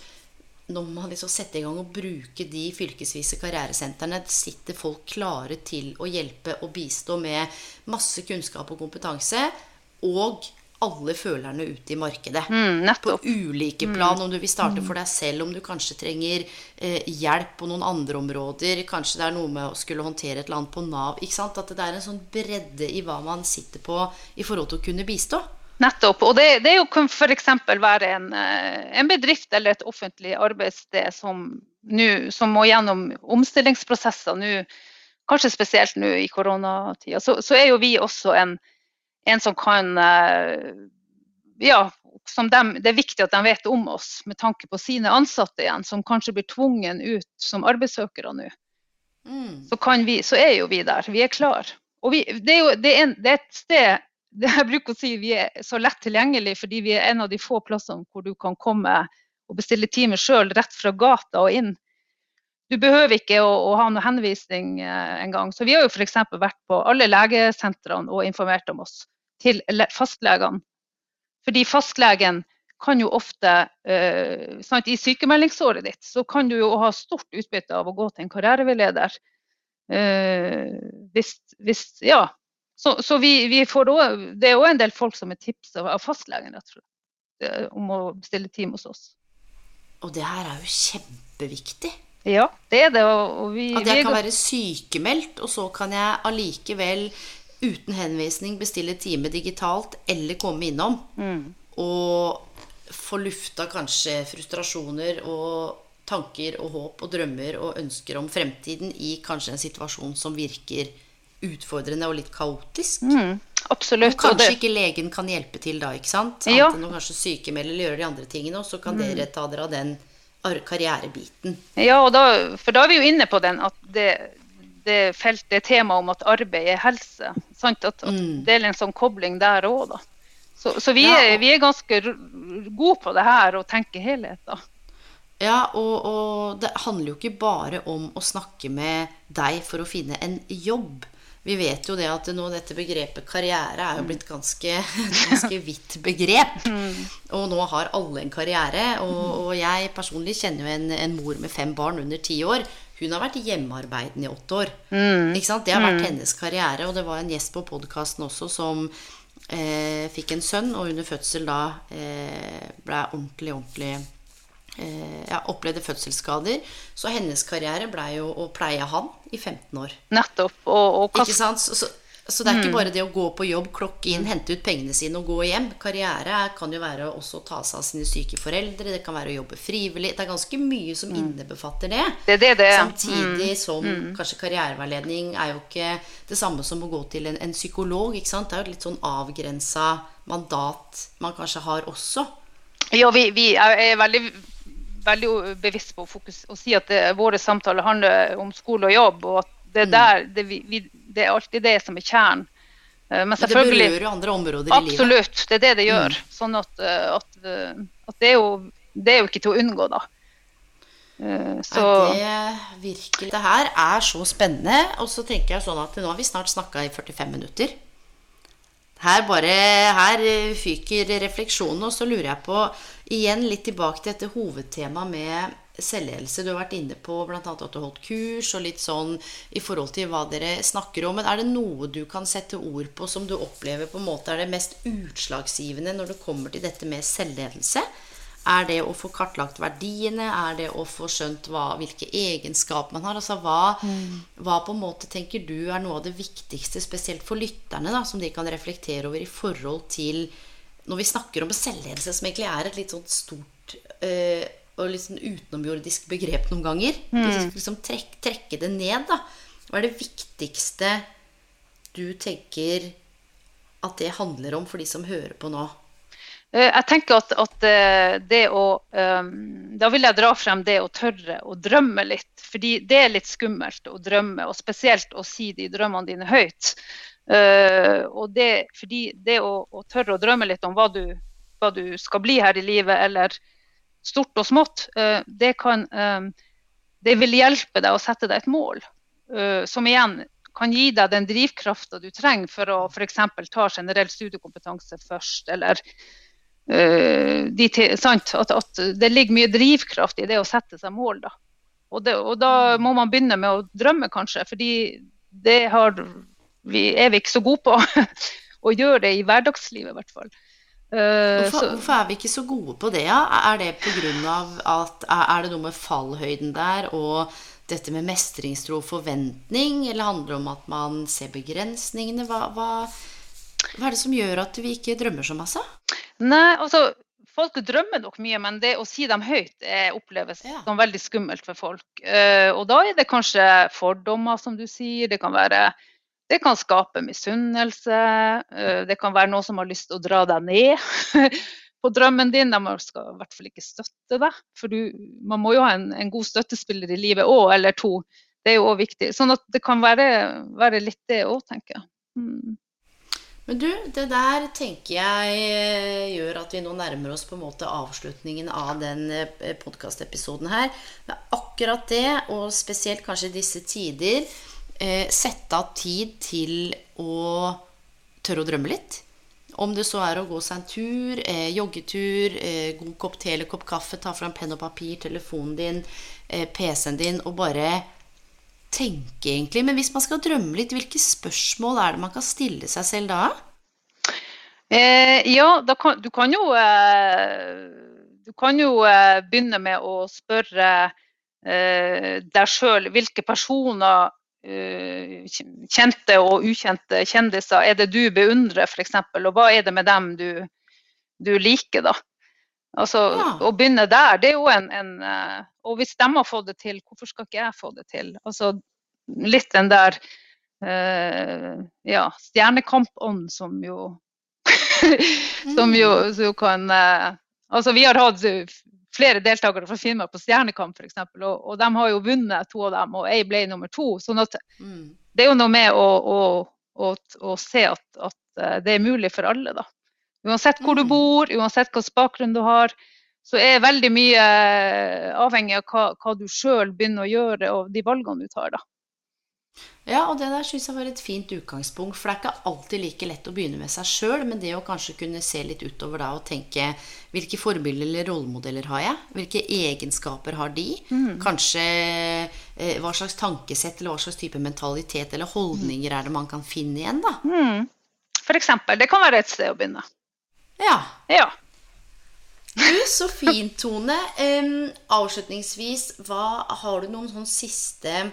når man liksom setter i gang og bruker de fylkesvise karrieresentrene, sitter folk klare til å hjelpe og bistå med masse kunnskap og kompetanse og alle følerne ute i markedet. Mm, på ulike mm. plan. Om du vil starte for deg selv, om du kanskje trenger eh, hjelp på noen andre områder. Kanskje det er noe med å skulle håndtere et eller annet på Nav. ikke sant? At det er en sånn bredde i hva man sitter på i forhold til å kunne bistå. Nettopp. Og det, det kan f.eks. være en, eh, en, bedrift eller et offentlig arbeidssted som, nu, som må gjennom omstillingsprosesser nå, kanskje spesielt nå i koronatida. Så, så, er jo vi også en, en som kan eh, Ja, som de, det er viktig at de vet om oss med tanke på sine ansatte igjen, som kanskje blir tvungen ut som arbeidssøkere nå. Mm. Så, vi, så, er jo vi der. Vi er klar. Og vi, det, er jo, det, er en, det, er et sted det jeg bruker å si vi er så lett tilgjengelig fordi vi er en av de få plassene hvor du kan komme og bestille time sjøl rett fra gata og inn. Du behøver ikke å, å ha noen henvisning eh, engang. Så vi har jo f.eks. vært på alle legesentrene og informert om oss til fastlegene. Fordi fastlegen kan jo ofte, eh, sant, I sykemeldingsåret ditt så kan du jo ha stort utbytte av å gå til en karriereveileder. Eh, hvis, hvis, ja, så, så vi, vi, også, det er òg en del folk som er tipsa av fastlegen rett og slett, om å bestille time hos oss. Og det her er jo kjempeviktig. Ja, det er det. Vi, At jeg kan være sykemeldt, og så kan jeg allikevel uten henvisning bestille time digitalt eller komme innom. Mm. Og få lufta kanskje frustrasjoner og tanker og håp og drømmer og ønsker om fremtiden i kanskje en situasjon som virker utfordrende og litt kaotisk. Mm, absolutt. Og kanskje og det... ikke legen kan hjelpe til da, ikke sant? Ja. Annet enn å kanskje sykemelde eller gjøre de andre tingene, og så kan mm. dere ta dere av den karrierebiten. Ja, da, for da er vi jo inne på den at det, det feltet tema om at arbeid er helse. Sant? At, at mm. Det er en sånn kobling der òg, da. Så, så vi, ja, og... er, vi, er, ganske gode på det her og tenker helhet, da. Ja, og, og, det handler jo ikke bare om å snakke med deg for å finne en jobb vi vet jo det at nå dette begrepet karriere er jo blitt ganske, ganske vidt begrep. Mm. Og nå har alle en karriere. Og, og jeg personlig kjenner jo en, en, mor med fem barn under ti år. Hun har vært hjemmearbeidende i åtte år. Mm. Ikke sant? Det har vært mm. hennes karriere. Og det var en gjest på podkasten også som eh, fikk en sønn, og under fødsel da eh, ble ordentlig, ordentlig Eh, ja, opplevde fødselsskader. Så hennes karriere blei jo å pleie han i 15 år. Nettopp. Og, og Ikke sant? Så, så, så, det er mm. ikke bare det å gå på jobb, klokke inn, hente ut pengene sine og gå hjem. Karriere kan jo være også å ta seg av sine syke foreldre, det kan være å jobbe frivillig. Det er ganske mye som mm. innebefatter det. det, det, det. Samtidig mm. som mm. kanskje karriereveiledning er jo ikke det samme som å gå til en, en psykolog. Ikke sant? Det er jo et litt sånn avgrensa mandat man kanskje har også. Ja, vi, vi er veldig veldig bevisst på å, fokus, å si at det, våre samtaler handler om skole og jobb. og at det, er, der, det, vi, det er alltid det som er kjernen. Eh, men selvfølgelig Det berører andre områder i livet. Absolutt, det er det det gjør. Mm. Sånn at, eh, at, eh, at det, er jo, det, er jo, ikke til å unngå, da. Så. Det virkelig Det her er så spennende. Og så tenker jeg sånn at nå har vi snart snakka i 45 minutter. Her bare Her fyker refleksjonen, og så lurer jeg på igjen litt tilbake til dette hovedtemaet med selvledelse. Du har vært inne på bl.a. at du har holdt kurs, og litt sånn i forhold til hva dere snakker om. Men er det noe du kan sette ord på som du opplever på en måte er det mest utslagsgivende når det kommer til dette med selvledelse? Er det å få kartlagt verdiene? Er det å få skjønt hva, hvilke egenskaper man har? Altså hva, mm. hva, på en måte tenker du er noe av det viktigste, spesielt for lytterne, da, som de kan reflektere over i forhold til når vi snakker om selvledelse, som egentlig er et litt sånn stort øh, og litt sånn utenomjordisk begrep noen ganger. Mm. Liksom trek, trekke det ned, da. Hva er det viktigste du tenker at det handler om for de som hører på nå? Eh, jeg tenker at, at eh, det å Da vil jeg dra frem det å tørre å drømme litt. Fordi det er litt skummelt å drømme, og spesielt å si de drømmene dine høyt. Uh, og det, fordi det å, å, tørre å drømme litt om hva du, hva du, skal bli her i livet, eller stort og smått, uh, det, kan, uh, det vil hjelpe deg å sette deg et mål. som igjen kan gi deg den drivkrafta du trenger for å f.eks. ta generell studiekompetanse først. Eller de, sant, at, at, det ligger mye drivkraft i det å sette seg mål. Da. Og, det, og da må man begynne med å drømme, kanskje. fordi det har vi, er vi ikke så gode på å gjøre det i hverdagslivet, i hvert fall. Uh, hvorfor, hvorfor, er vi ikke så gode på det? Ja? Er det pga. at Er det noe med fallhøyden der og dette med mestringstro og forventning, eller handler det om at man ser begrensningene? Hva, hva Hva er det som gjør at vi ikke drømmer så masse? Nei, altså Folk drømmer nok mye, men det å si dem høyt er, oppleves Ja. som veldig skummelt for folk. Uh, og da er det kanskje fordommer, som du sier. Det kan være det kan skape misunnelse. eh, det kan være noen som har lyst til å dra deg ned på drømmen din. De skal i hvert fall ikke støtte deg. For du, man må jo ha en, en god støttespiller i livet òg, eller to. Det er jo òg viktig. Sånn at det kan være, være litt det òg, tenker jeg. Hmm. Men du, det der tenker jeg eh, gjør at vi nå nærmer oss på en måte avslutningen av den podkastepisoden her. Men akkurat det, og spesielt kanskje disse tider, eh, sette av tid til å tørre å drømme litt. Om det så er å gå seg en tur, eh, joggetur, eh, god kopp te eller kopp kaffe, ta fram penn og papir, telefonen din, eh, PC-en din, og bare tenke, egentlig. Men hvis man skal drømme litt, hvilke spørsmål er det man kan stille seg selv da? Eh, ja, da kan, du kan jo eh, Du kan jo eh, begynne med å spørre deg sjøl hvilke personer, kjente og ukjente kjendiser, er det du beundrer f.eks., og hva er det med dem du, du liker, da? Altså, Ja. Å begynne der, det er jo en, en eh, Og hvis de har fått det til, hvorfor skal ikke jeg få det til? Altså, litt den der uh, ja, stjernekampånd som jo som jo, som jo kan uh, Altså, vi har hatt eh, flere deltakere fra Finnmark på Stjernekamp f.eks., og, og de har jo vunnet to av dem, og ei ble nummer to. sånn at Mm. det er jo noe med å, å, å, å se at, at eh, det er mulig for alle, da. Uansett hvor du Mm. bor, uansett hvilken bakgrunn du har, så er veldig mye eh, avhengig av hva, hva du sjøl begynner å gjøre og de valgene du tar, da. Ja, og det der syns jeg var et fint utgangspunkt. For det er ikke alltid like lett å begynne med seg sjøl, men det å kanskje kunne se litt utover da og tenke hvilke forbilder eller rollemodeller har jeg? Hvilke egenskaper har de? Kanskje eh, hva slags tankesett eller hva slags type mentalitet eller holdninger er det man kan finne igjen, da? Mm. For eksempel. Det kan være et sted å begynne. Ja. Ja. Du, så fint, Tone. Um, avslutningsvis, hva har du noen sånn siste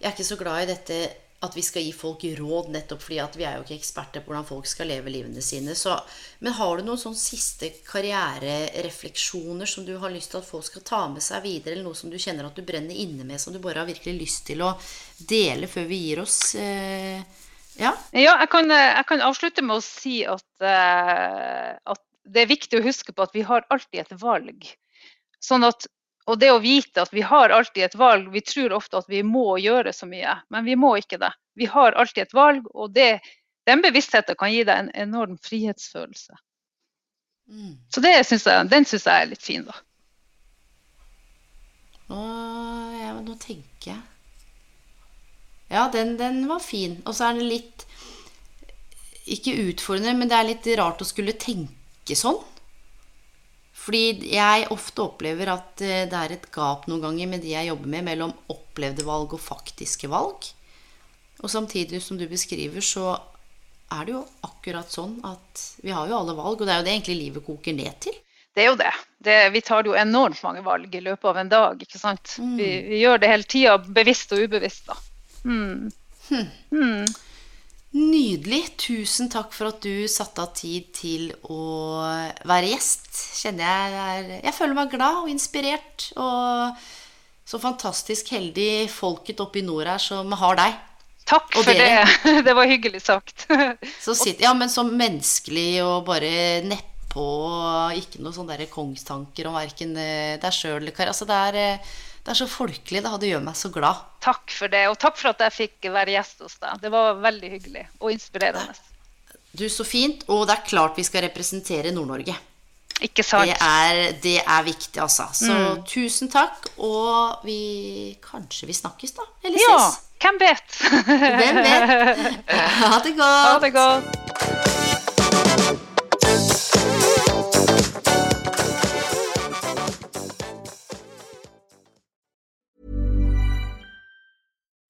Jeg er ikke så glad i dette at vi skal gi folk råd, nettopp fordi at vi er jo ikke eksperter på hvordan folk skal leve livene sine. Så, men har du noen sånn siste karriererefleksjoner som du har lyst til at folk skal ta med seg videre, eller noe som du kjenner at du brenner inne med, som du bare har virkelig lyst til å dele før vi gir oss? Eh, ja? Ja, jeg kan, jeg kan avslutte med å si at, eh, at det er viktig å huske på at vi har alltid et valg. Sånn at, og det å vite at vi har alltid et valg, vi tror ofte at vi må gjøre så mye, men vi må ikke det. Vi har alltid et valg, og det, den bevisstheten kan gi deg en enorm frihetsfølelse. Mm. Så det synes jeg, den syns jeg er litt fin, da. Nå, ja, nå tenker jeg Ja, den, den var fin. Og så er den litt Ikke utfordrende, men det er litt rart å skulle tenke sånn. Fordi jeg ofte opplever at eh, det er et gap noen ganger med de jeg jobber med, mellom opplevde valg og faktiske valg. Og samtidig som du beskriver, så er det jo akkurat sånn at vi har jo alle valg, og det er jo det egentlig livet koker ned til. Det er jo det. det vi tar jo enormt mange valg i løpet av en dag. ikke sant? Mm. Vi, vi gjør det hele tida, bevisst og ubevisst. da. Mm. Mm. Nydelig. Tusen takk for at du satte av tid til å være gjest. Kjenner jeg er Jeg føler meg glad og inspirert. Og så fantastisk heldig folket oppe i nord her som har deg. Takk for det. Det var hyggelig sagt. Så sitter, ja, men så menneskelig og bare nedpå ikke noe sånn der kongstanker om verken eh, deg sjøl eller kar. Altså det er, eh, det er så folkelig. Det, det gjør meg så glad. Takk for det, og takk for at jeg fikk være gjest hos deg. Det var veldig hyggelig og inspirerende. Du, så fint. Og det er klart vi skal representere Nord-Norge. Ikke sant? Det er, det er viktig, altså. Så tusen takk. Og vi Kanskje vi snakkes, da? Eller Ja, hvem vet? Hvem vet? Ha det godt. Ha det godt.